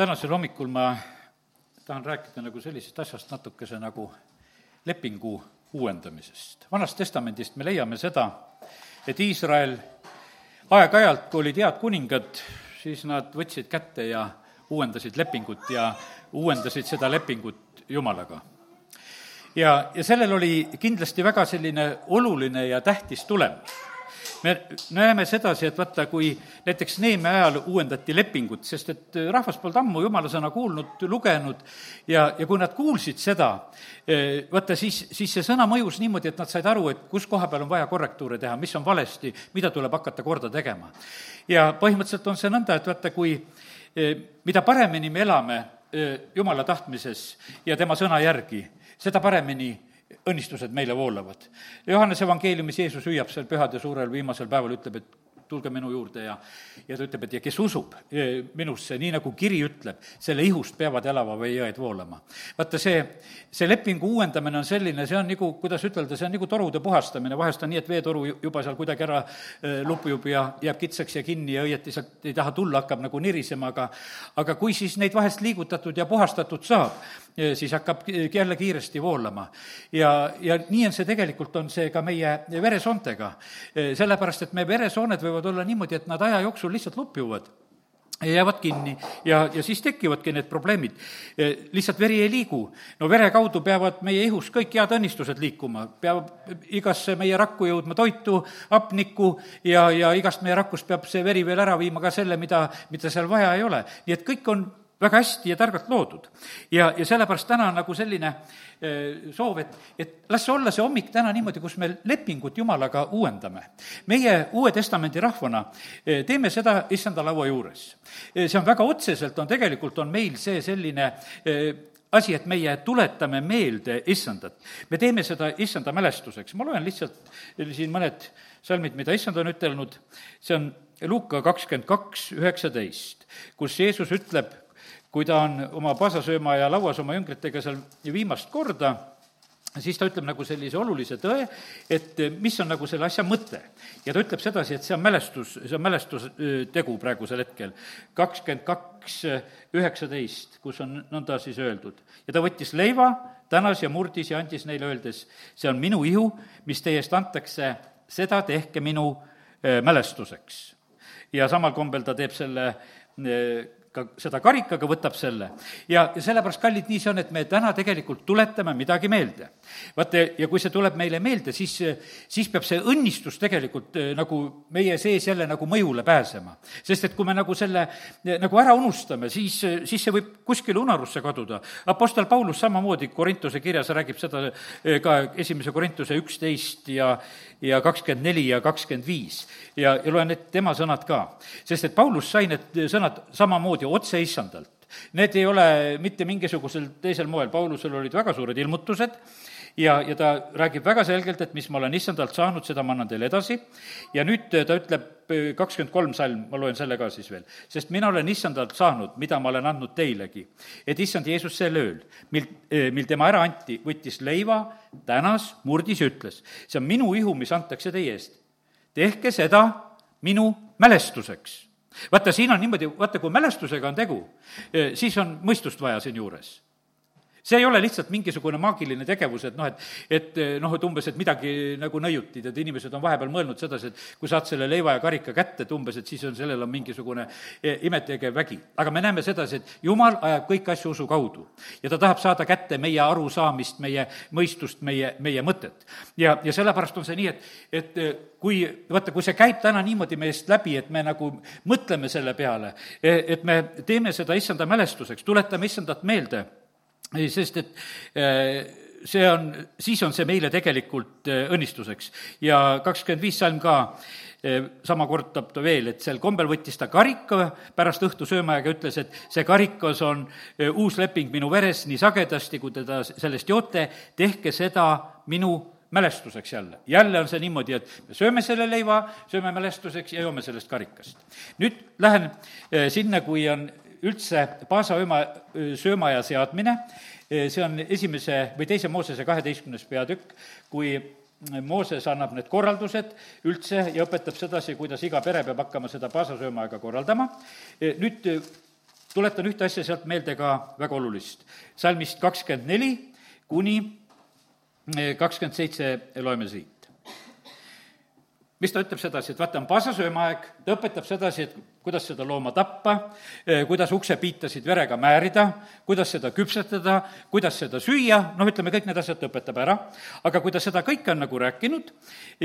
tänasel hommikul ma tahan rääkida nagu sellisest asjast natukese nagu lepingu uuendamisest. vanast testamendist me leiame seda, et Iisrael aeg-ajalt, kui olid head kuningad, siis nad võtsid kätte ja uuendasid lepingut ja uuendasid seda lepingut Jumalaga. ja, ja sellel oli kindlasti väga selline oluline ja tähtis tulemus me näeme sedasi, et vaata, kui näiteks Neeme ajal uuendati lepingut, sest et rahvas polnud ammu jumala sõna kuulnud, lugenud ja, ja kui nad kuulsid seda, eh, vaata siis, siis see sõna mõjus niimoodi, et nad said aru, et kus koha peal on vaja korrektuure teha, mis on valesti, mida tuleb hakata korda tegema. ja põhimõtteliselt on see nõnda, et vaata, kui eh, mida paremini me elame jumala tahtmises ja tema sõna järgi, seda paremini õnnistused meile voolavad. Johannese evangeeliumis Jeesus hüüab seal pühade suurel viimasel päeval, ütleb, et tulge minu juurde ja, ja ta ütleb, et ja kes usub e, minusse, nii nagu kiri ütleb, selle ihust peavad elava või jõed voolama. vaata, see, see lepingu uuendamine on selline, see on nagu, kuidas ütelda, see on nagu torude puhastamine, vahest on nii, et veetoru juba seal kuidagi ära e, lupjub ja jääb kitsaks ja kinni ja õieti sealt ei taha tulla, hakkab nagu nirisema, aga aga kui siis neid vahest liigutatud ja puhastatud saab, siis hakkab jälle kiiresti voolama. ja, ja nii on see tegelikult, on see ka meie veresoontega. sellepärast, et meie veresooned võivad olla niimoodi, et nad aja jooksul lihtsalt lupjuvad ja jäävad kinni ja, ja siis tekivadki need probleemid. E, lihtsalt veri ei liigu. no vere kaudu peavad meie ihus kõik head õnnistused liikuma, peab igasse meie rakku jõudma toitu, hapnikku ja, ja igast meie rakust peab see veri veel ära viima ka selle, mida, mida seal vaja ei ole. nii et kõik on väga hästi ja targalt loodud. ja, ja sellepärast täna on nagu selline äh, soov, et, et las see olla see hommik täna niimoodi, kus me lepingut Jumalaga uuendame. meie Uue Testamendi rahvana äh, teeme seda issanda laua juures. Äh, see on väga otseselt, on tegelikult, on meil see selline asi, et meie tuletame meelde issandat. me teeme seda issanda mälestuseks, ma loen lihtsalt siin mõned salmid, mida issand on ütelnud, see on Luuka kakskümmend kaks, üheksateist, kus Jeesus ütleb kui ta on oma paasasööma ja lauas oma jüngritega seal viimast korda, siis ta ütleb nagu sellise olulise tõe, et mis on nagu selle asja mõte. ja ta ütleb sedasi, et see on mälestus, see on mälestustegu praegusel hetkel. kakskümmend kaks üheksateist, kus on nõnda siis öeldud. ja ta võttis leiva, tänas ja murdis ja andis neile, öeldes, see on minu ihu, mis teie eest antakse, seda tehke minu eh, mälestuseks. ja samal kombel ta teeb selle eh, ka seda karikaga, võtab selle. ja, ja sellepärast, kallid, nii see on, et me täna tegelikult tuletame midagi meelde. vaata, ja kui see tuleb meile meelde, siis, siis peab see õnnistus tegelikult eh, nagu meie sees jälle nagu mõjule pääsema. sest et kui me nagu selle eh, nagu ära unustame, siis, siis see võib kuskile unarusse kaduda. Apostel Paulus samamoodi Korintuse kirjas räägib seda eh, ka esimese Korintuse üksteist ja, ja kakskümmend neli ja kakskümmend viis. ja, ja loen ette tema sõnad ka. sest et Paulus sai need sõnad samamoodi samamoodi otse issandalt. Need ei ole mitte mingisugusel teisel moel, Paulusel olid väga suured ilmutused ja, ja ta räägib väga selgelt, et mis ma olen issandalt saanud, seda ma annan teile edasi, ja nüüd ta ütleb, kakskümmend kolm salm, ma loen selle ka siis veel, sest mina olen issandalt saanud, mida ma olen andnud teilegi. et issand Jeesus sel ööl, mil, mil tema ära anti, võttis leiva, tänas, murdis ja ütles, see on minu ihu, mis antakse teie eest. tehke seda minu mälestuseks vaata, siin on niimoodi, vaata, kui mälestusega on tegu, eh, siis on mõistust vaja siinjuures see ei ole lihtsalt mingisugune maagiline tegevus, et noh, et, et noh, et umbes, et midagi nagu nõiutid, et inimesed on vahepeal mõelnud sedasi, et kui saad selle leiva ja karika kätte, et umbes, et siis on, sellel on mingisugune e, imetegev vägi. aga me näeme sedasi, et jumal ajab kõiki asju usu kaudu. ja ta tahab saada kätte meie arusaamist, meie mõistust, meie, meie mõtet. ja, ja sellepärast on see nii, et, et kui, vaata, kui see käib täna niimoodi meist läbi, et me nagu mõtleme selle peale, et me teeme seda issanda mälestuseks, tuletame issandat meelde sest et äh, see on, siis on see meile tegelikult äh, õnnistuseks. ja kakskümmend viis salm ka, äh, sama kordab ta veel, et sel kombel võttis ta karika pärast õhtusöömajaga, ütles, et see karikas on uus leping minu veres, nii sagedasti, kui teda sellest joote, tehke seda minu mälestuseks jälle. jälle on see niimoodi, et me sööme selle leiva, sööme mälestuseks ja joome sellest karikast. nüüd lähen sinna, kui on üldse paasavööma söömaja seadmine, see on esimese või teise Moosese kaheteistkümnes peatükk, kui Mooses annab need korraldused üldse ja õpetab sedasi, kuidas iga pere peab hakkama seda paasasöömaaega korraldama. nüüd tuletan ühte asja sealt meelde ka väga olulist. salmist kakskümmend neli kuni eh, kakskümmend seitse loeme siit mis ta ütleb sedasi, et vaata, on paasasöömaaeg, ta õpetab sedasi, et kuidas seda looma tappa, eh, kuidas uksepiitasid verega määrida, kuidas seda küpsetada, kuidas seda süüa, noh, ütleme, kõik need asjad ta õpetab ära, aga kui ta seda kõike on nagu rääkinud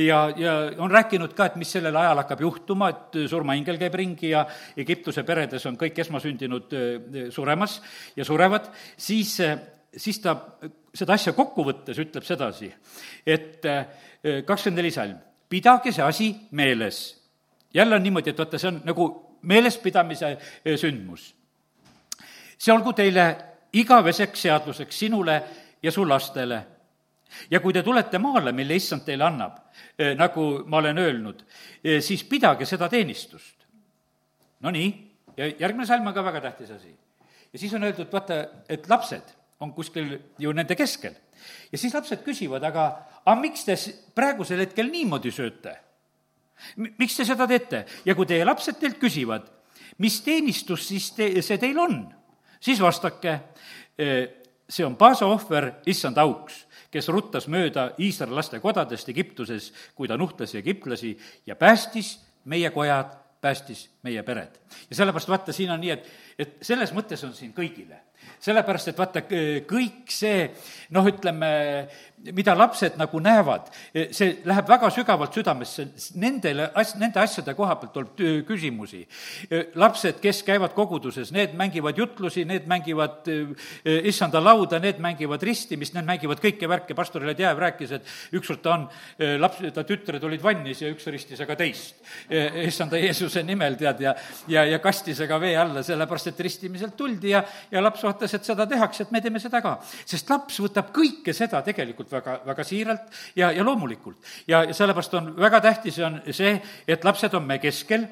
ja, ja on rääkinud ka, et mis sellel ajal hakkab juhtuma, et surmaingel käib ringi ja Egiptuse peredes on kõik esmasündinud eh, suremas ja surevad, siis, eh, siis ta seda asja kokku võttes ütleb sedasi, et kakskümmend neli salm pidage see asi meeles. jälle on niimoodi, et vaata, see on nagu meelespidamise e, sündmus. see olgu teile igaveseks seaduseks sinule ja su lastele. ja kui te tulete maale, mille issand teile annab, e, nagu ma olen öelnud, e, siis pidage seda teenistust. Nonii, ja järgmine salm on ka väga tähtis asi. ja siis on öeldud, vaata, et lapsed on kuskil ju nende keskel ja siis lapsed küsivad, aga, aga miks te praegusel hetkel niimoodi sööte? miks te seda teete? ja kui teie lapsed teilt küsivad, mis teenistus siis te, see teil on, siis vastake, see on paasaohver issand auks, kes ruttas mööda Iisraeli laste kodadest Egiptuses, kui ta nuhtles egiptlasi ja päästis meie kojad, päästis meie pered. ja sellepärast vaata, siin on nii, et, et selles mõttes on siin kõigile sellepärast, et vaata, kõik see noh, ütleme, mida lapsed nagu näevad, see läheb väga sügavalt südamesse, nendele as-, nende asjade koha pealt tuleb küsimusi. lapsed, kes käivad koguduses, need mängivad jutlusi, need mängivad issanda lauda, need mängivad ristimist, need mängivad kõike värke, pastor Ledjajev rääkis, et ükskord ta on, laps, ta tütred olid vannis ja üks ristis aga teist. issanda Jeesuse nimel, tead, ja, ja, ja kastis aga vee alla, sellepärast et ristimiselt tuldi ja, ja laps vaatas, et seda tehakse, et me teeme seda ka. sest laps võtab kõike seda tegelikult väga, väga siiralt ja, ja loomulikult. ja, sellepärast on väga tähtis on see, et lapsed on me keskel,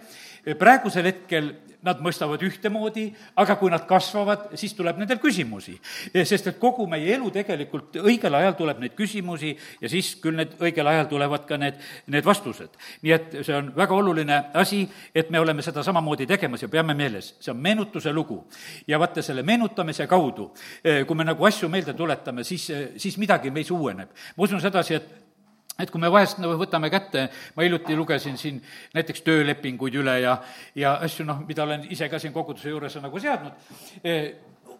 praegusel hetkel nad mõistavad ühtemoodi, aga kui nad kasvavad, siis tuleb nendel küsimusi. sest et kogu meie elu tegelikult õigel ajal tuleb neid küsimusi ja siis küll need, õigel ajal tulevad ka need, need vastused. nii et see on väga oluline asi, et me oleme seda samamoodi tegemas ja peame meeles, see on meenutuse lugu. ja vaata, selle meenutamise kaudu, kui me nagu asju meelde tuletame, siis, siis midagi meis uueneb. ma usun sedasi, et et kui me vahest nagu võtame kätte, ma hiljuti lugesin siin näiteks töölepinguid üle ja, ja asju, noh, mida olen ise ka siin koguduse juures nagu seadnud, eh,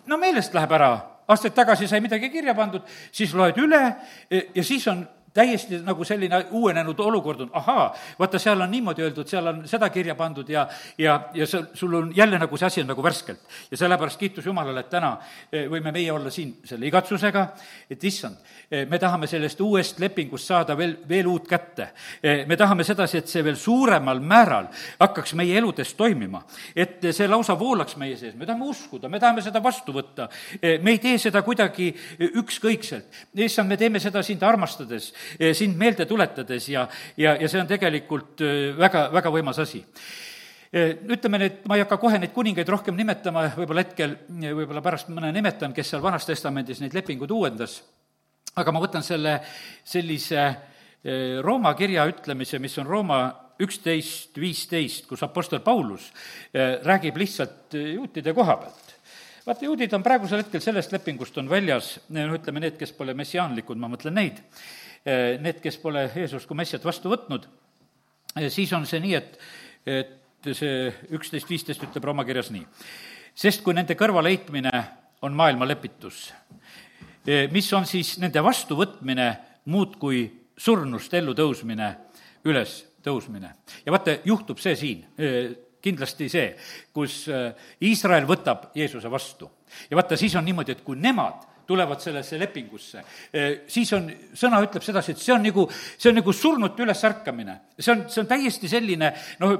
no meelest läheb ära, aastaid tagasi sai midagi kirja pandud, siis loed üle eh, ja siis on täiesti nagu selline uuenenud olukord on, ahaa, vaata, seal on niimoodi öeldud, seal on seda kirja pandud ja, ja, ja see, sul on jälle nagu see asi on nagu värskelt. ja sellepärast kiitus Jumalale, et täna eh, võime meie olla siin selle igatsusega, et issand, eh, me tahame sellest uuest lepingust saada veel, veel uut kätte. Eh, me tahame sedasi, et see veel suuremal määral hakkaks meie eludes toimima. et see lausa voolaks meie sees, me tahame uskuda, me tahame seda vastu võtta. me ei tee seda kuidagi ükskõikselt. issand, me teeme seda sind armastades sind meelde tuletades ja, ja, ja see on tegelikult eh, väga, väga võimas asi. Eh, ütleme nüüd, ma ei hakka kohe neid kuningaid rohkem nimetama, võib-olla hetkel, võib-olla pärast mõne nimetan, kes seal Vanas Testamendis neid lepinguid uuendas, aga ma võtan selle sellise Rooma kirja ütlemise, mis on Rooma üksteist viisteist, kus Apostel Paulus räägib lihtsalt juutide koha pealt. Vaata, juudid on praegusel hetkel sellest lepingust on väljas, noh, ütleme need, kes pole messiaanlikud, ma mõtlen neid, Eh, need, kes pole Jeesust kui messiat vastu võtnud, eh, siis on see nii, et, et see üksteist viisteist ütleb Rooma kirjas nii. sest kui nende kõrvaleheitmine on maailma lepitus, eh, mis on siis nende vastuvõtmine muud kui surnust ellu tõusmine, üles tõusmine. ja vaata, juhtub see siin, kindlasti see, kus Iisrael võtab Jeesuse vastu. ja vaata, siis on niimoodi, et kui nemad tulevad sellesse lepingusse. siis on, sõna ütleb sedasi, et see on nagu, see on nagu surnute ülesärkamine. see on, see on täiesti selline noh,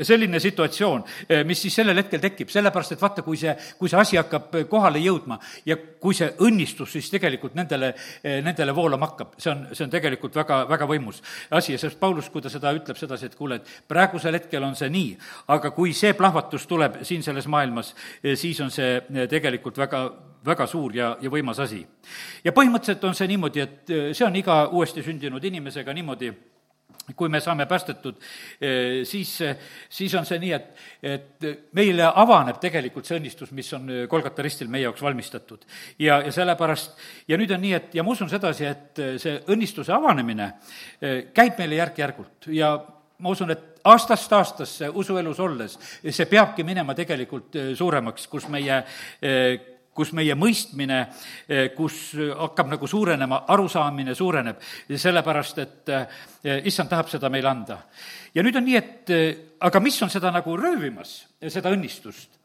selline situatsioon, mis siis sellel hetkel tekib, sellepärast et vaata, kui see, kui see asi hakkab kohale jõudma ja kui see õnnistus siis tegelikult nendele, nendele voolama hakkab, see on, see on tegelikult väga, väga võimus asi ja sest Paulus, kui ta seda ütleb sedasi, et kuule, et praegusel hetkel on see nii, aga kui see plahvatus tuleb siin selles maailmas, siis on see tegelikult väga, väga suur ja, ja võimas asi. ja põhimõtteliselt on see niimoodi, et äh, see on iga uuesti sündinud inimesega niimoodi, kui me saame päästetud, eh, siis, siis on see nii, et, et meile avaneb tegelikult see õnnistus, mis on Kolgata ristil meie jaoks valmistatud. ja, ja sellepärast, ja nüüd on nii, et ja ma usun sedasi, et see õnnistuse avanemine käib meile järk-järgult ja ma usun, et aastast aastasse usuelus olles, see peabki minema tegelikult suuremaks, kus meie kus meie mõistmine, eh, kus hakkab nagu suurenema, arusaamine suureneb, sellepärast et eh, issand tahab seda meile anda. ja nüüd on nii, et eh, aga mis on seda nagu röövimas, seda õnnistust?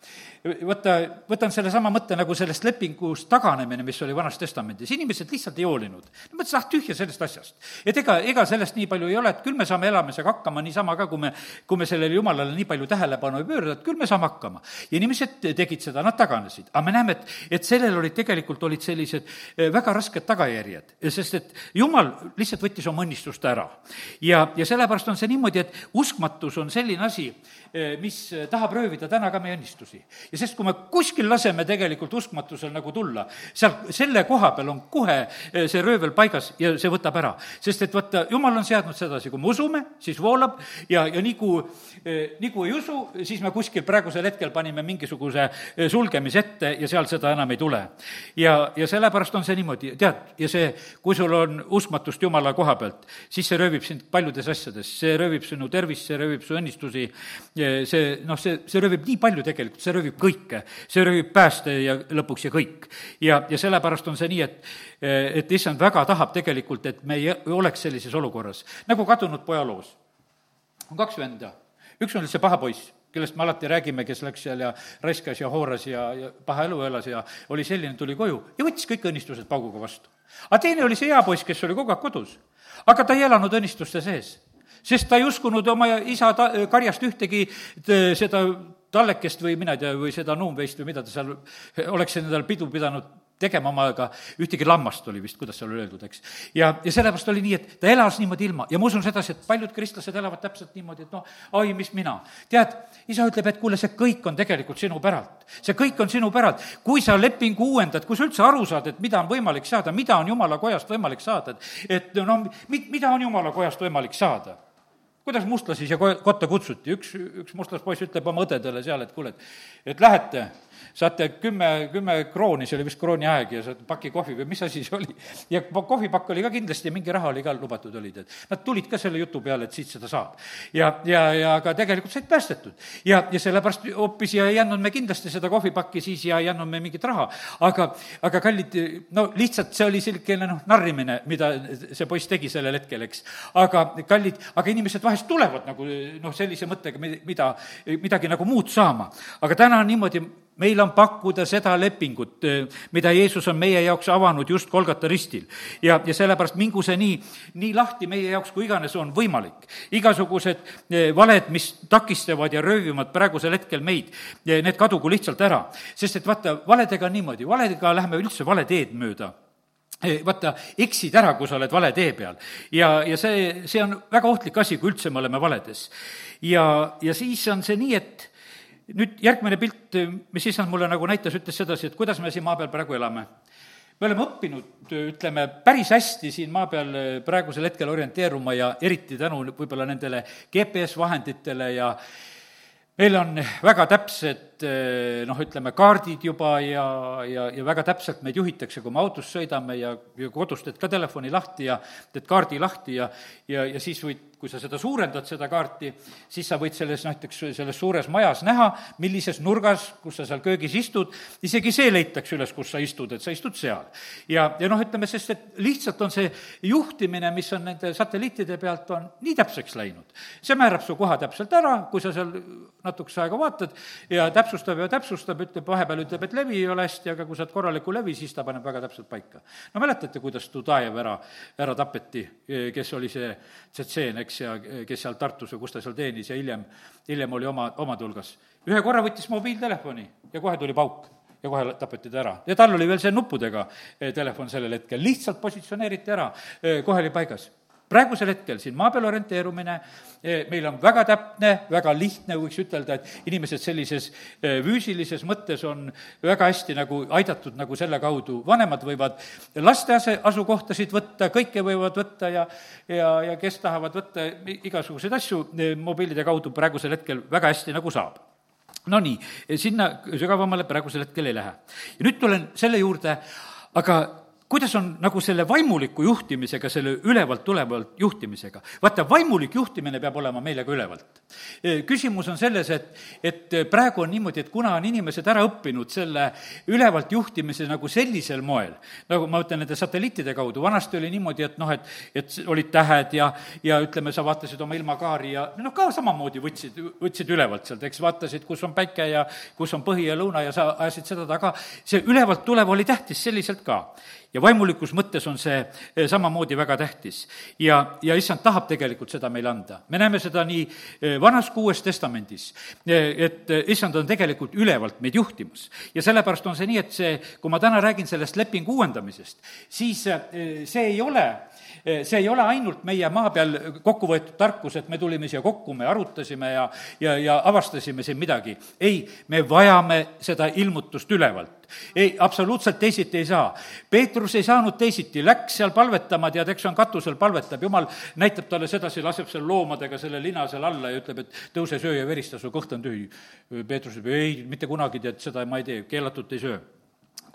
Võta, võtan sellesama mõtte nagu sellest lepingust taganemine, mis oli Vanas Testamendis, inimesed lihtsalt ei hoolinud. Mõtlesid, ah tühja sellest asjast. et ega, ega sellest nii palju ei ole, et küll me saame elamisega hakkama niisama ka, kui me, kui me sellele jumalale nii palju tähelepanu ei pööra, et küll me saame hakkama. ja inimesed tegid seda, nad taganesid. aga me näeme, et, et sellel olid tegelikult, olid sellised eh, väga rasked tagajärjed, sest et jumal lihtsalt võttis oma õnnistust ära. ja, ja sellepärast on see niimoodi, et uskmatus on selline asi, eh, mis tahab röövida täna ka meie õnnistusi ja sest, kui me kuskil laseme tegelikult uskmatusel nagu tulla, seal, selle koha peal on kohe eh, see röövel paigas ja see võtab ära. sest et vaata, jumal on seadnud sedasi, kui me usume, siis voolab ja, ja nii kui, eh, nii kui ei usu, siis me kuskil praegusel hetkel panime mingisuguse eh, sulgemise ette ja seal seda enam ei tule. ja, ja sellepärast on see niimoodi, tead, ja see, kui sul on uskmatust Jumala koha pealt, siis see röövib sind paljudes asjades, see röövib sinu tervist, see röövib su õnnistusi, see noh, see, see röövib nii palju tegelikult, see röövib kõike. see röövib pääste ja lõpuks ja kõik. ja, ja sellepärast on see nii, et, et issand väga tahab tegelikult, et me ei oleks sellises olukorras, nagu kadunud poja loos. on kaks venda, üks on see paha poiss kellest me alati räägime, kes läks seal ja raiskas ja hooras ja, ja paha elu elas ja oli selline, tuli koju ja võttis kõik õnnistused pauguga vastu. aga teine oli see hea poiss, kes oli kogu aeg kodus. aga ta ei elanud õnnistuste sees sest ta ei uskunud oma isa ta-, karjast ühtegi seda tallekest või mina ei tea, või seda nuumveist või mida ta seal oleks endale pidu pidanud tegema omaga, ühtegi lammast oli vist, kuidas seal oli öeldud, eks. ja, ja sellepärast oli nii, et ta elas niimoodi ilma ja ma usun sedasi, et paljud kristlased elavad täpselt niimoodi, et noh, oi, mis mina. tead, isa ütleb, et kuule, see kõik on tegelikult sinu päralt. see kõik on sinu päralt. kui sa lepingu uuendad, kui sa üldse aru saad, et mida on võimalik saada, mida on jumala kojast võimalik saada, et, et no mida on jumala kojast võimalik saada kuidas mustlasi siia kotta kutsuti, üks, üks mustlaspoiss ütleb oma õdedele seal, et kuule, et et lähete saate kümme, kümme krooni, see oli vist krooni aeg ja saad paki kohvi või mis asi see oli. ja kohvipakk oli ka kindlasti ja mingi raha oli ka lubatud, olid, et nad tulid ka selle jutu peale, et siit seda saab. ja, ja, ja aga tegelikult said päästetud. ja, ja sellepärast hoopis ja ei andnud me kindlasti seda kohvipakki siis ja ei andnud me mingit raha. aga, aga kallid, no lihtsalt see oli selline noh, narrimine, mida see poiss tegi sellel hetkel, eks. aga kallid, aga inimesed vahest tulevad nagu noh, sellise mõttega, mida, midagi nagu muud saama. aga täna on niimoodi, meil on pakkuda seda lepingut, mida Jeesus on meie jaoks avanud just Kolgata ristil. ja, ja sellepärast mingu see nii, nii lahti meie jaoks, kui iganes on võimalik. igasugused valed, mis takistavad ja röövivad praegusel hetkel meid, need kadugu lihtsalt ära. sest et vaata, valedega on niimoodi, valedega läheme üldse vale teed mööda vaata, eksid ära, kui sa oled vale tee peal. ja, ja see, see on väga ohtlik asi, kui üldse me oleme valedes. ja, ja siis on see nii, et nüüd järgmine pilt, mis issand mulle nagu näitas, ütles sedasi, et kuidas me siin maa peal praegu elame. me oleme õppinud, ütleme, päris hästi siin maa peal praegusel hetkel orienteeruma ja eriti tänu võib-olla nendele GPS-vahenditele ja meil on väga täpsed noh, ütleme, kaardid juba ja, ja, ja väga täpselt meid juhitakse, kui me autos sõidame ja, ja kodus teed ka telefoni lahti ja teed kaardi lahti ja, ja, ja siis võid kui sa seda suurendad, seda kaarti, siis sa võid selles näiteks, selles suures majas näha, millises nurgas, kus sa seal köögis istud, isegi see leitakse üles, kus sa istud, et sa istud seal. ja, ja noh, ütleme, sest et lihtsalt on see juhtimine, mis on nende satelliitide pealt, on nii täpseks läinud. see määrab su koha täpselt ära, kui sa seal natukese aega vaatad ja täpsustab ja täpsustab, ütleb, vahepeal ütleb, et levi ei ole hästi, aga kui saad korraliku levi, siis ta paneb väga täpselt paika. no mäletate, kuidas Tudajev ära, ära tapeti, kes oli see Tšetšeen, eks, ja kes seal Tartus või kus ta seal teenis ja hiljem, hiljem oli oma, omade hulgas. ühe korra võttis mobiiltelefoni ja kohe tuli pauk ja kohe tapeti ta ära. ja tal oli veel see nuppudega eh, telefon sellel hetkel, lihtsalt positsioneeriti ära, eh, kohe oli paigas praegusel hetkel siin maa peal orienteerumine, eh, meil on väga täpne, väga lihtne, võiks ütelda, et inimesed sellises eh, füüsilises mõttes on väga hästi nagu aidatud nagu selle kaudu, vanemad võivad laste ase-, asukohtasid võtta, kõike võivad võtta ja ja, ja kes tahavad võtta igasuguseid asju eh, mobiilide kaudu praegusel hetkel väga hästi nagu saab Nonii, sinna sügavamale praegusel hetkel ei lähe. ja nüüd tulen selle juurde, aga kuidas on nagu selle vaimuliku juhtimisega, selle ülevalt tulevalt juhtimisega? vaata, vaimulik juhtimine peab olema meile ka ülevalt. Küsimus on selles, et, et praegu on niimoodi, et kuna on inimesed ära õppinud selle ülevalt juhtimise nagu sellisel moel, nagu ma ütlen nende satelliitide kaudu, vanasti oli niimoodi, et noh, et, et olid tähed ja, ja ütleme, sa vaatasid oma ilmakaari ja noh, ka samamoodi võtsid, võtsid ülevalt sealt, eks, vaatasid, kus on päike ja kus on põhi ja lõuna ja sa ajasid seda taga, see ülevalt tulev oli tähtis selliselt ka ja vaimulikus mõttes on see eh, samamoodi väga tähtis. ja, ja issand tahab tegelikult seda meile anda. me näeme seda nii eh, Vanas kui Uues Testamendis, eh, et issand on tegelikult ülevalt meid juhtimas. ja sellepärast on see nii, et see, kui ma täna räägin sellest lepingu uuendamisest, siis see ei ole see ei ole ainult meie maa peal kokku võetud tarkus, et me tulime siia kokku, me arutasime ja, ja, ja avastasime siin midagi. ei, me vajame seda ilmutust ülevalt. ei, absoluutselt teisiti ei saa. Peetrus ei saanud teisiti, läks seal palvetama, tead, eks on katusel, palvetab, jumal näitab talle sedasi, laseb seal loomadega selle lina seal alla ja ütleb, et tõuse, söö ja verista, su kõht on tühi. Peetrus ütleb, ei, mitte kunagi, tead, seda ma ei tee, keelatut ei söö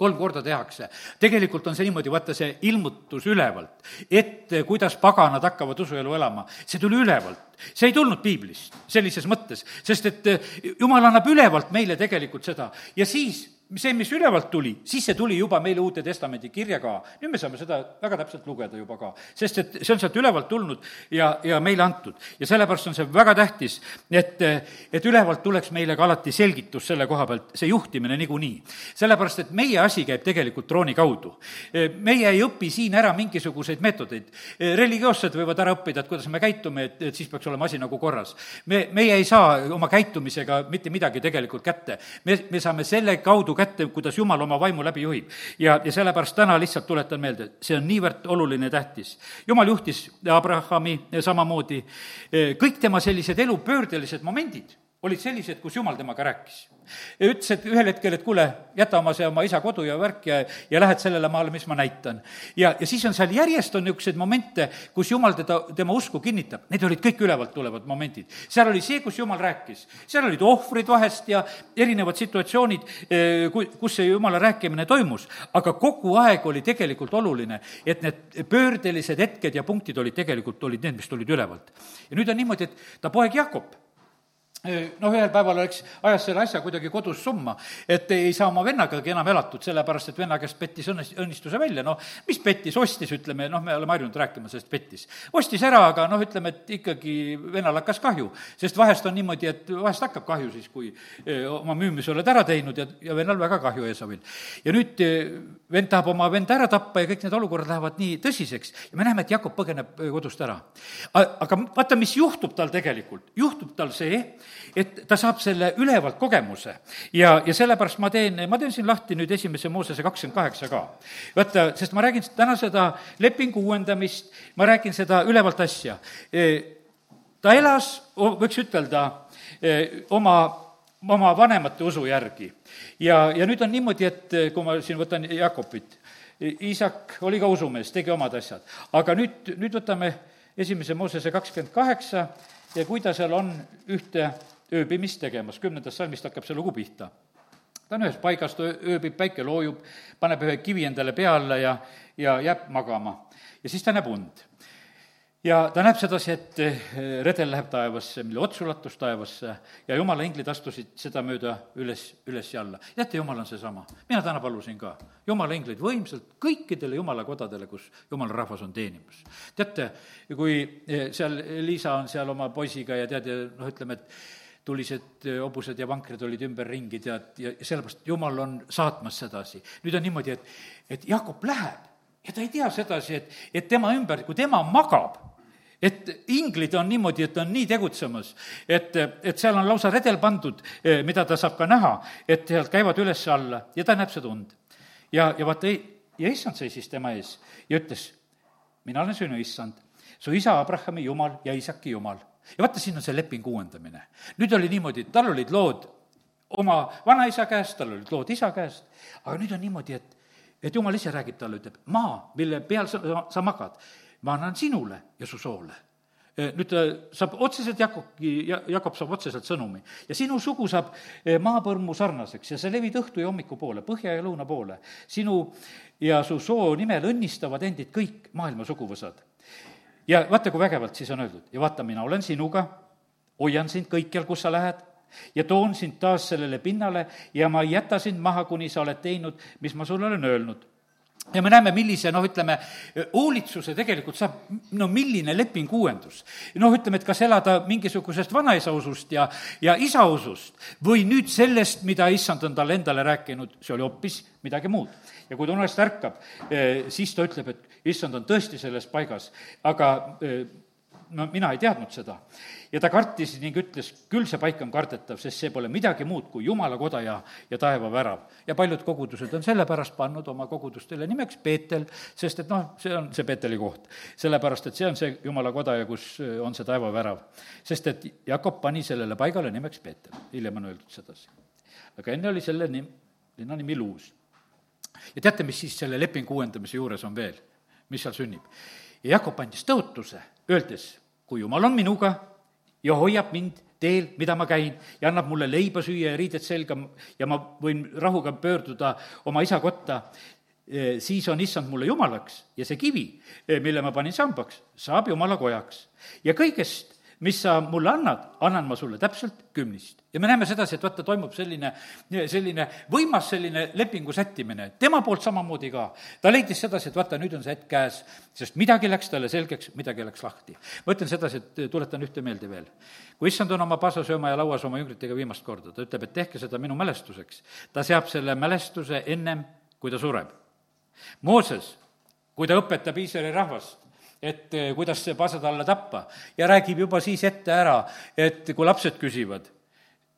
kolm korda tehakse. tegelikult on see niimoodi, vaata see ilmutus ülevalt, et kuidas paganad hakkavad usuelu elama, see tuli ülevalt. see ei tulnud piiblist sellises mõttes, sest et jumal annab ülevalt meile tegelikult seda ja siis see, mis ülevalt tuli, siis see tuli juba meile Uute Testamendi kirja ka. nüüd me saame seda väga täpselt lugeda juba ka, sest et see on sealt ülevalt tulnud ja, ja meile antud. ja sellepärast on see väga tähtis, et, et ülevalt tuleks meile ka alati selgitus selle koha pealt, see juhtimine niikuinii. sellepärast, et meie asi käib tegelikult trooni kaudu. meie ei õpi siin ära mingisuguseid meetodeid. religioossed võivad ära õppida, et kuidas me käitume, et, et siis peaks olema asi nagu korras. me, meie ei saa oma käitumisega mitte midagi tegelikult kätte. me, me saame selle kaudu kätte, kuidas Jumal oma vaimu läbi juhib. ja, ja sellepärast täna lihtsalt tuletan meelde, see on niivõrd oluline tähtis. Jumal juhtis Abrahami samamoodi, kõik tema sellised elupöördelised momendid olid sellised, kus Jumal temaga rääkis ja ütles, et ühel hetkel, et kuule, jäta oma see oma isa kodu ja värk ja, ja lähed sellele maale, mis ma näitan. ja, ja siis on seal järjest on niisuguseid momente, kus Jumal teda, tema usku kinnitab, need olid kõik ülevalt tulevad momendid. seal oli see, kus Jumal rääkis, seal olid ohvrid vahest ja erinevad situatsioonid, eh, ku-, kus see Jumala rääkimine toimus, aga kogu aeg oli tegelikult oluline, et need pöördelised hetked ja punktid olid tegelikult, olid need, mis tulid ülevalt. ja nüüd on niimoodi, et ta poeg Jakob noh, ühel päeval oleks, ajas selle asja kuidagi kodus summa, et ei saa oma vennagagi enam elatud, sellepärast et venna käest pettis õnnes-, õnnistuse välja, noh, mis pettis, ostis, ütleme, noh, me oleme harjunud rääkima sellest pettis. ostis ära, aga noh, ütleme, et ikkagi vennal hakkas kahju, sest vahest on niimoodi, et vahest hakkab kahju siis, kui oma müümise oled ära teinud ja, ja vennal väga kahju Eesavil. ja nüüd vend tahab oma venda ära tappa ja kõik need olukorrad lähevad nii tõsiseks ja me näeme, et Jakob põgeneb kodust ära. aga vaata, mis juhtub tal tegelikult, juhtub tal see, et ta saab selle ülevalt kogemuse. ja, ja sellepärast ma teen, ma teen siin lahti nüüd esimese Moosese kakskümmend kaheksa ka. vaata, sest ma räägin täna seda lepingu uuendamist, ma räägin seda ülevalt asja. E, ta elas, võiks ütelda, e, oma oma vanemate usu järgi. ja, ja nüüd on niimoodi, et kui ma siin võtan Jakobit, Iisak oli ka usumees, tegi omad asjad, aga nüüd, nüüd võtame esimese Moosese kakskümmend kaheksa ja kui ta seal on ühte ööbimist tegemas, kümnendast salmist hakkab see lugu pihta. ta on ühes paigas, ta ööbib, päike loojub, paneb ühe kivi endale pea alla ja, ja jääb magama. ja siis ta näeb und. Ja ta näeb sedasi, et eh, redel läheb taevasse, mille ots ulatus taevasse ja jumala inglid astusid sedamööda üles, üles ja alla. teate, jumal on seesama. mina täna palusin ka. jumala inglid võimsalt kõikidele jumala kodadele, kus jumala rahvas on teenimas. teate, kui eh, seal Liisa on seal oma poisiga ja tead, ja noh, ütleme, et tulised eh, hobused ja vankrid olid ümberringi, tead, ja sellepärast Jumal on saatmas sedasi. nüüd on niimoodi, et, et Jakob läheb ja ta ei tea sedasi, et, et tema ümber, kui tema magab, et inglid on niimoodi, et on nii tegutsemas, et, et seal on lausa redel pandud, eh, mida ta saab ka näha, et sealt käivad üles-alla ja ta näeb seda und. ja, ja vaata, ja issand seisis tema ees ja ütles, mina olen sinu issand su isa Abrahami jumal ja isaki jumal. ja vaata, siin on see lepingu uuendamine. nüüd oli niimoodi, tal olid lood oma vanaisa käest, tal olid lood isa käest, aga nüüd on niimoodi, et, et jumal ise räägib talle, ütleb, maa, mille peal sa, sa magad, ma annan sinule ja su soole nüüd ta saab otseselt Jakobi, Jakob saab otseselt sõnumi. ja sinu sugu saab maapõrmu sarnaseks ja sa levid õhtu ja hommiku poole, põhja ja lõuna poole. sinu ja su soo nimel õnnistavad endid kõik maailma suguvõsad. ja vaata, kui vägevalt siis on öeldud ja vaata, mina olen sinuga, hoian sind kõikjal, kus sa lähed ja toon sind taas sellele pinnale ja ma ei jäta sind maha, kuni sa oled teinud, mis ma sulle olen öelnud ja me näeme, millise noh, ütleme, hoolitsuse tegelikult saab, no milline lepingu uuendus. noh, ütleme, et kas elada mingisugusest vanaisa usust ja, ja isa usust või nüüd sellest, mida issand on talle endale rääkinud, see oli hoopis midagi muud. ja kui ta unest ärkab, eh, siis ta ütleb, et issand on tõesti selles paigas, aga eh, no mina ei teadnud seda. ja ta kartis ning ütles, küll see paik on kardetav, sest see pole midagi muud kui Jumala koda ja, ja taevavärav. ja paljud kogudused on sellepärast pannud oma kogudustele nimeks Peetel, sest et noh, see on see Peeteli koht. sellepärast, et see on see Jumala koda ja kus on see taevavärav. sest et Jakob pani sellele paigale nimeks Peetel, hiljem on öeldud sedasi. aga enne oli selle nim-, linna nimi Luus. ja teate, mis siis selle lepingu uuendamise juures on veel, mis seal sünnib? Ja Jakob andis tõotuse, öeldes, kui jumal on minuga ja hoiab mind teel, mida ma käin, ja annab mulle leiba süüa ja riided selga ja ma võin rahuga pöörduda oma isa kotta, eh, siis on issand mulle jumalaks ja see kivi, eh, mille ma panin sambaks, saab jumala kojaks. ja kõigest mis sa mulle annad, annan ma sulle täpselt kümnist. ja me näeme sedasi, et vaata, toimub selline, selline võimas selline lepingu sättimine, tema poolt samamoodi ka. ta leidis sedasi, et vaata, nüüd on see hetk käes, sest midagi läks talle selgeks, midagi läks lahti. ma ütlen sedasi, et tuletan ühte meelde veel. kui issand on oma pasasööma ja lauas oma jüngritega viimast korda, ta ütleb, et tehke seda minu mälestuseks. ta seab selle mälestuse ennem, kui ta sureb. Mooses, kui ta õpetab Iisraeli rahvast, et eh, kuidas see pasad alla tappa. Ja räägib juba siis ette ära, et kui lapsed küsivad,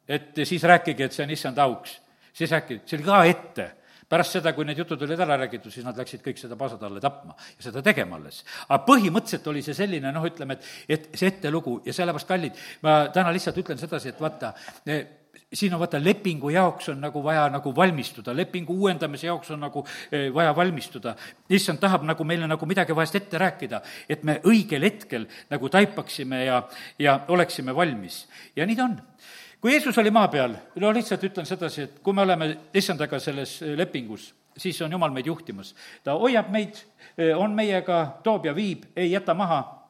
et siis rääkige, et see on issand auks, siis rääkige, see oli ka ette. Pärast seda, kui need jutud olid ära räägitud, siis nad läksid kõik seda pasatalle tapma ja seda tegema alles. aga põhimõtteliselt oli see selline noh, ütleme, et, et see ettelugu ja sellepärast, kallid, ma täna lihtsalt ütlen sedasi, et vaata, eh, siin on vaata, lepingu jaoks on nagu vaja nagu valmistuda, lepingu uuendamise jaoks on nagu eh, vaja valmistuda. issand tahab nagu meile nagu midagi vahest ette rääkida, et me õigel hetkel nagu taipaksime ja, ja oleksime valmis. ja nii ta on kui Jeesus oli maa peal, no lihtsalt ütlen sedasi, et kui me oleme issandaga selles eh, lepingus, siis on Jumal meid juhtimas. ta hoiab meid, eh, on meiega, toob ja viib, ei jäta maha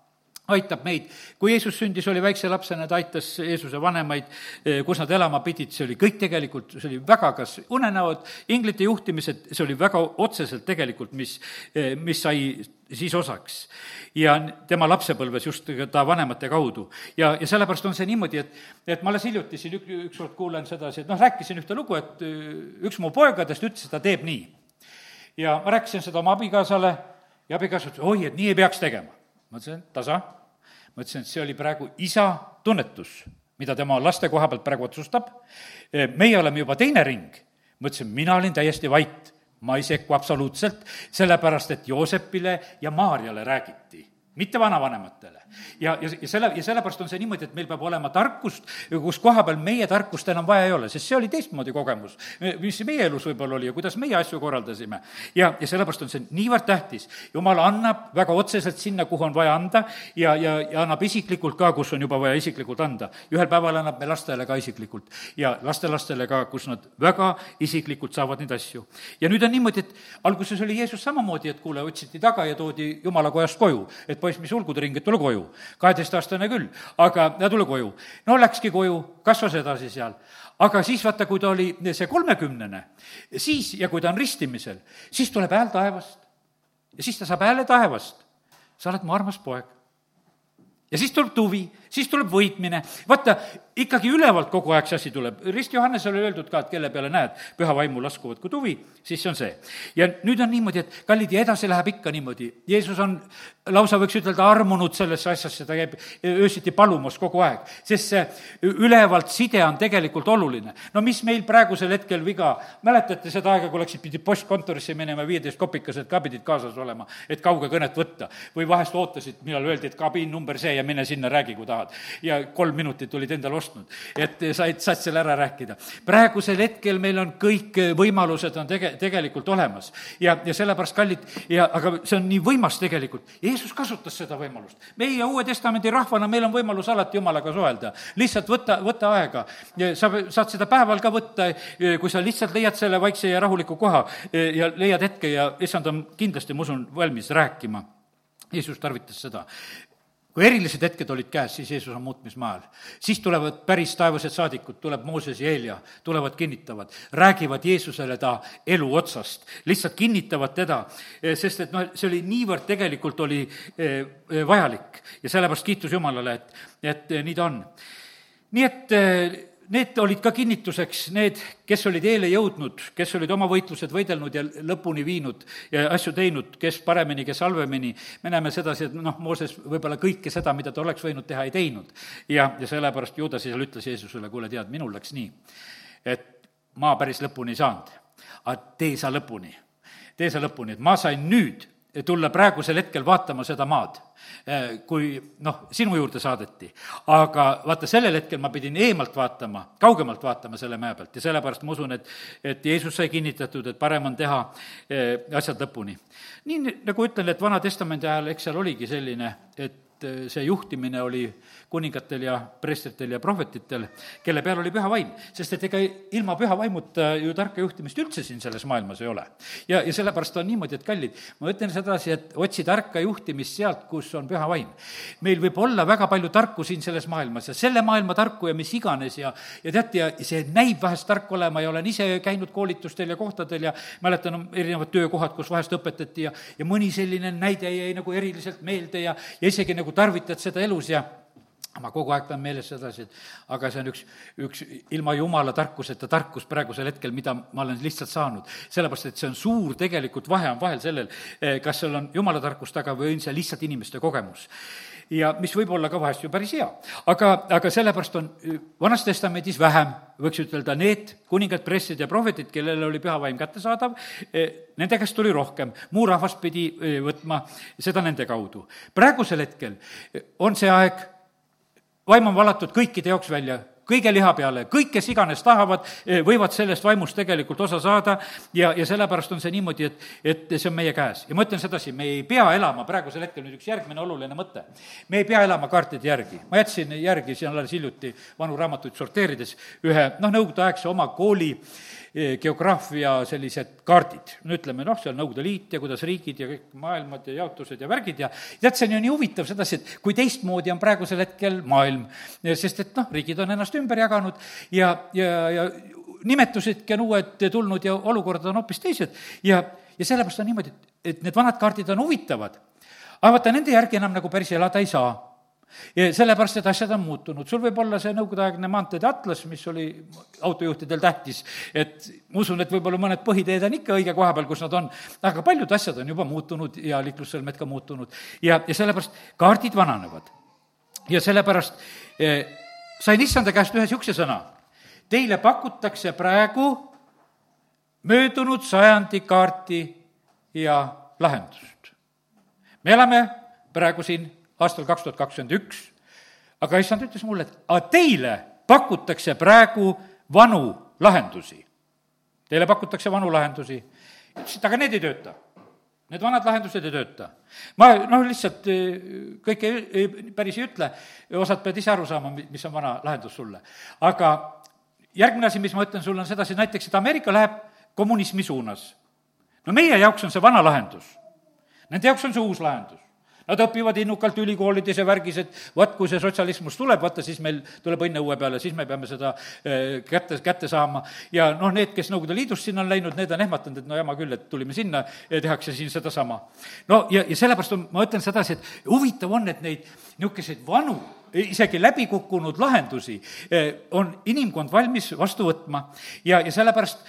aitab meid. kui Jeesus sündis, oli väikse lapsena, ta aitas Jeesuse vanemaid, eh, kus nad elama pidid, see oli kõik tegelikult, see oli väga kas unenäod, inglite juhtimised, see oli väga otseselt tegelikult, mis, eh, mis sai siis osaks. ja tema lapsepõlves just ta vanemate kaudu. ja, ja sellepärast on see niimoodi, et, et ma alles hiljuti siin ük-, ükskord kuulen sedasi, et noh, rääkisin ühte lugu, et eh, üks mu poegadest ütles, et ta teeb nii. ja ma rääkisin seda oma abikaasale ja abikaasa ütles, oi, et nii ei peaks tegema ma ütlesin, tasa, ma ütlesin, et see oli praegu isa tunnetus, mida tema laste koha pealt praegu otsustab, meie oleme juba teine ring, ma ütlesin, mina olin täiesti vait, ma ei sekku absoluutselt, sellepärast et Joosepile ja Maarjale räägiti mitte vanavanematele. ja, ja, ja selle, ja sellepärast on see niimoodi, et meil peab olema tarkust, kus koha peal meie tarkust enam vaja ei ole, sest see oli teistmoodi kogemus, mis meie elus võib-olla oli ja kuidas meie asju korraldasime. ja, ja sellepärast on see niivõrd tähtis. jumal annab väga otseselt sinna, kuhu on vaja anda ja, ja, ja annab isiklikult ka, kus on juba vaja isiklikult anda. ühel päeval annab me lastele ka isiklikult ja lastelastele ka, kus nad väga isiklikult saavad neid asju. ja nüüd on niimoodi, et alguses oli Jeesus samamoodi, et kuule, otsiti taga ja toodi jumala kojast koju, et poiss, mis ulgude ring, et tule koju. kaheteistaastane küll, aga tule koju. no läkski koju, kasvas edasi seal. aga siis vaata, kui ta oli see kolmekümnene, siis, ja kui ta on ristimisel, siis tuleb hääl taevast. ja siis ta saab hääle taevast. sa oled mu armas poeg ja siis tuleb tuvi, siis tuleb võitmine, vaata, ikkagi ülevalt kogu aeg see asi tuleb, Rist Johannesele oli öeldud ka, et kelle peale näed püha vaimu laskuvat kui tuvi, siis see on see. ja nüüd on niimoodi, et kallid, ja edasi läheb ikka niimoodi, Jeesus on lausa võiks ütelda, armunud sellesse asjasse, ta käib öösiti palumas kogu aeg, sest see ülevalt side on tegelikult oluline. no mis meil praegusel hetkel viga, mäletate seda aega, kui läksid, pidid postkontorisse minema, viieteist kopikased ka pidid kaasas olema, et kaugekõnet võtta. või vahest ootasid, millal öeldi, et kabiin number see ja mine sinna, räägi, kui tahad. ja kolm minutit olid endale ostnud, et said, said selle ära rääkida. praegusel hetkel meil on kõik võimalused on tege-, tegelikult olemas ja, ja sellepärast, kallid, ja aga see on nii võimas tegelikult Jeesus kasutas seda võimalust. meie Uue Testamendi rahvana, meil on võimalus alati Jumalaga suhelda. lihtsalt võta, võta aega. sa saad seda päeval ka võtta, kui sa lihtsalt leiad selle vaikse ja rahuliku koha ja leiad hetke ja issand on kindlasti, ma usun, valmis rääkima. Jeesus tarvitas seda kui erilised hetked olid käes, siis Jeesus on muutmismaal. siis tulevad päris taevased saadikud, tuleb Mooses ja Eelia, tulevad, kinnitavad, räägivad Jeesusele ta elu otsast, lihtsalt kinnitavad teda, sest et noh, see oli niivõrd tegelikult oli eh, eh, vajalik ja sellepärast kiitus Jumalale, et, et nii ta on. nii et eh, need olid ka kinnituseks, need, kes olid eele jõudnud, kes olid oma võitlused võidelnud ja lõpuni viinud ja asju teinud, kes paremini, kes halvemini, me näeme sedasi, et noh, Mooses võib-olla kõike seda, mida ta oleks võinud teha, ei teinud. ja, ja sellepärast Juudas seal ütles Jeesusele, kuule, tead, minul läks nii, et ma päris lõpuni ei saanud, aga tee sa lõpuni. tee sa lõpuni, et ma sain nüüd tulla praegusel hetkel vaatama seda maad, eh, kui noh, sinu juurde saadeti. aga vaata, sellel hetkel ma pidin eemalt vaatama, kaugemalt vaatama selle mäe pealt ja sellepärast ma usun, et, et Jeesus sai kinnitatud, et parem on teha eh, asjad lõpuni. nii nagu ütlen, et Vana-testamendi ajal, eks seal oligi selline, et eh, see juhtimine oli kuningatel ja preestritel ja prohvetitel, kelle peal oli püha vaim. sest et ega ilma püha vaimuta ju tarka juhtimist üldse siin selles maailmas ei ole. ja, ja sellepärast on niimoodi, et kallid, ma ütlen sedasi, et otsi tarka juhtimist sealt, kus on püha vaim. meil võib olla väga palju tarku siin selles maailmas ja selle maailma tarku ja mis iganes ja, ja teate, ja see näib vahest tark olema ja olen ise käinud koolitustel ja kohtadel ja mäletan erinevad töökohad, kus vahest õpetati ja, ja mõni selline näide jäi nagu eriliselt meelde ja, ja isegi nagu tarvitad seda elus ja ma kogu aeg pean meeles sedasi, et aga see on üks, üks ilma jumala tarkuseta tarkus praegusel hetkel, mida ma olen lihtsalt saanud. sellepärast, et see on suur, tegelikult vahe on vahel sellel, eh, kas seal on jumala tarkus taga või on see lihtsalt inimeste kogemus. Ja mis võib olla ka vahest ju päris hea. aga, aga sellepärast on eh, Vanas Testamendis vähem, võiks ütelda, need kuningad, pressid ja prohvetid, kellele oli püha vaim kättesaadav, eh, nende käest tuli rohkem, muu rahvas pidi võtma seda nende kaudu. praegusel hetkel on see aeg, vaim on valatud kõikide jaoks välja, kõige liha peale, kõik, kes iganes tahavad, eh, võivad sellest vaimust tegelikult osa saada ja, ja sellepärast on see niimoodi, et, et see on meie käes. ja ma ütlen sedasi, me ei pea elama, praegusel hetkel nüüd üks järgmine oluline mõte, me ei pea elama kaartide järgi. ma jätsin järgi siin alles hiljuti vanu raamatuid sorteerides ühe noh, nõukogudeaegse oma kooli Eh, geograafia sellised kaardid, no ütleme noh, seal Nõukogude Liit ja kuidas riigid ja kõik maailmad ja jaotused ja värgid ja tead, see on ju nii huvitav sedasi, et kui teistmoodi on praegusel hetkel maailm, sest et noh, riigid on ennast ümber jaganud ja, ja, ja nimetusidki on uued tulnud ja olukorrad on hoopis teised. Ja, ja sellepärast on niimoodi, et, et need vanad kaardid on huvitavad, aga vaata, nende järgi enam nagu päris elada ei saa ja sellepärast, et asjad on muutunud, sul võib olla see nõukogudeaegne maanteede atlas, mis oli autojuhtidel tähtis, et ma usun, et võib-olla mõned põhiteed on ikka õige koha peal, kus nad on, aga paljud asjad on juba muutunud ja liiklussõlmed ka muutunud. ja, ja sellepärast kaardid vananevad. ja sellepärast eh, sain issanda käest ühe niisuguse sõna. Teile pakutakse praegu möödunud sajandi kaarti ja lahendust. me elame praegu siin aastal kaks tuhat kakskümmend üks, aga issand ütles mulle, et aga teile pakutakse praegu vanu lahendusi. Teile pakutakse vanu lahendusi. ütles, et aga need ei tööta. Need vanad lahendused ei tööta. ma noh, lihtsalt eh, kõike ei, ei, päris ei ütle, osad peavad ise aru saama, mis on vana lahendus sulle. aga järgmine asi, mis ma ütlen sulle, on sedasi, näiteks, et Ameerika läheb kommunismi suunas. no meie jaoks on see vana lahendus. Nende jaoks on see uus lahendus. Nad õpivad innukalt ülikoolides ja värgis, et vaat, kui see sotsialismus tuleb, vaata, siis meil tuleb õnne õue peale, siis me peame seda eh, kätte, kätte saama. ja noh, need, kes Nõukogude Liidust sinna on läinud, need on ehmatanud, et no jama küll, et tulime sinna ja tehakse siin sedasama. no ja, ja sellepärast on, ma ütlen sedasi, et huvitav on, et neid niisuguseid vanu isegi läbikukkunud lahendusi on inimkond valmis vastu võtma ja, ja sellepärast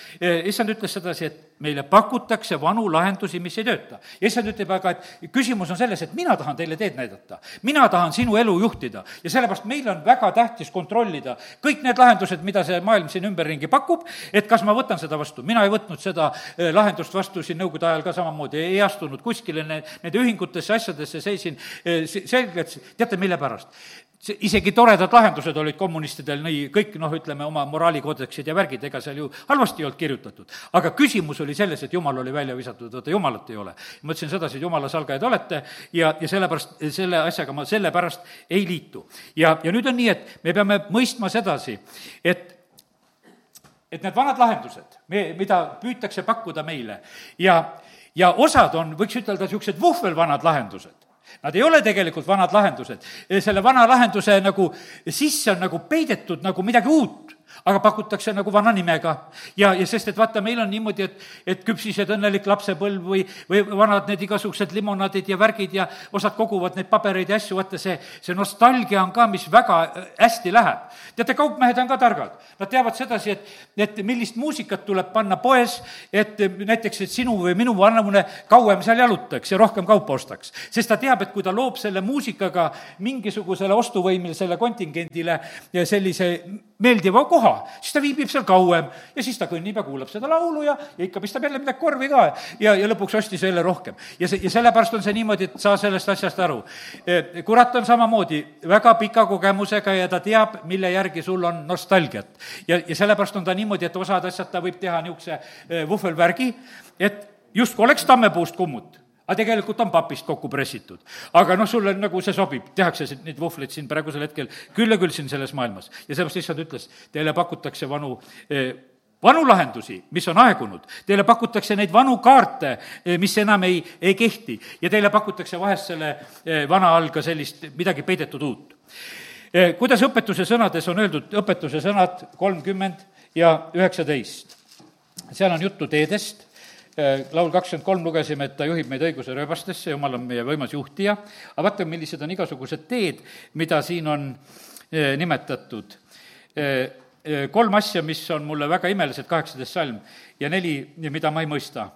issand ütles sedasi, et meile pakutakse vanu lahendusi, mis ei tööta. ja issand ütleb aga, et küsimus on selles, et mina tahan teile teed näidata. mina tahan sinu elu juhtida ja sellepärast meil on väga tähtis kontrollida kõik need lahendused, mida see maailm siin ümberringi pakub, et kas ma võtan seda vastu. mina ei võtnud seda eh, lahendust vastu siin nõukogude ajal ka samamoodi, ei astunud kuskile ne-, nende ühingutesse, asjadesse, seisin eh, selgelt, teate, mille pärast? See, isegi toredad lahendused olid kommunistidel, nii kõik noh, ütleme oma moraalikoodeksid ja värgid, ega seal ju halvasti ei olnud kirjutatud. aga küsimus oli selles, et jumal oli välja visatud, vaata jumalat ei ole. ma ütlesin sedasi, et jumala salgajad olete ja, ja sellepärast, selle asjaga ma sellepärast ei liitu. ja, ja nüüd on nii, et me peame mõistma sedasi, et et need vanad lahendused, me, mida püütakse pakkuda meile ja, ja osad on, võiks ütelda, niisugused vuhvelvanad lahendused Nad ei ole tegelikult vanad lahendused. selle vana lahenduse nagu sisse on nagu peidetud nagu midagi uut aga pakutakse nagu vana nimega. ja, ja sest, et vaata, meil on niimoodi, et, et küpsised õnnelik lapsepõlv või, või vanad need igasugused limonaadid ja värgid ja osad koguvad neid pabereid ja asju, vaata see, see nostalgia on ka, mis väga äh, hästi läheb. teate, kaupmehed on ka targad. Nad teavad sedasi, et, et millist muusikat tuleb panna poes, et näiteks, et sinu või minu vanune kauem seal jalutaks ja rohkem kaupa ostaks. sest ta teab, et kui ta loob selle muusikaga mingisugusele ostuvõimelisele kontingendile sellise meeldiva koha, siis ta viibib seal kauem ja siis ta kõnnib ja kuulab seda laulu ja, ja ikka pistab jälle midagi korvi ka ja, ja lõpuks ostis jälle rohkem. ja see, ja sellepärast on see niimoodi, et saa sellest asjast aru. E, kurat on samamoodi väga pika kogemusega ja ta teab, mille järgi sul on nostalgiat. ja, ja sellepärast on ta niimoodi, et osad asjad ta võib teha niisuguse e, vuhvelvärgi, et justkui oleks tammepuust kummut aga tegelikult on papist kokku pressitud. aga noh, sulle nagu see sobib, tehakse neid vuhvleid siin praegusel hetkel küll ja küll siin selles maailmas. ja sellepärast issand ütles, teile pakutakse vanu eh, vanu lahendusi, mis on aegunud, teile pakutakse neid vanu kaarte, eh, mis enam ei, ei kehti ja teile pakutakse vahest selle eh, vana all ka sellist midagi peidetud uut. kuidas õpetuse sõnades on öeldud, õpetuse sõnad kolmkümmend ja üheksateist. seal on juttu teedest laul kakskümmend kolm lugesime, et ta juhib meid õiguse rööbastesse, jumal on meie võimas juhtija, aga vaata, millised on igasugused teed, mida siin on äh, nimetatud. Äh, kolm asja, mis on mulle väga imelised, kaheksateist salm, ja neli, mida ma ei mõista.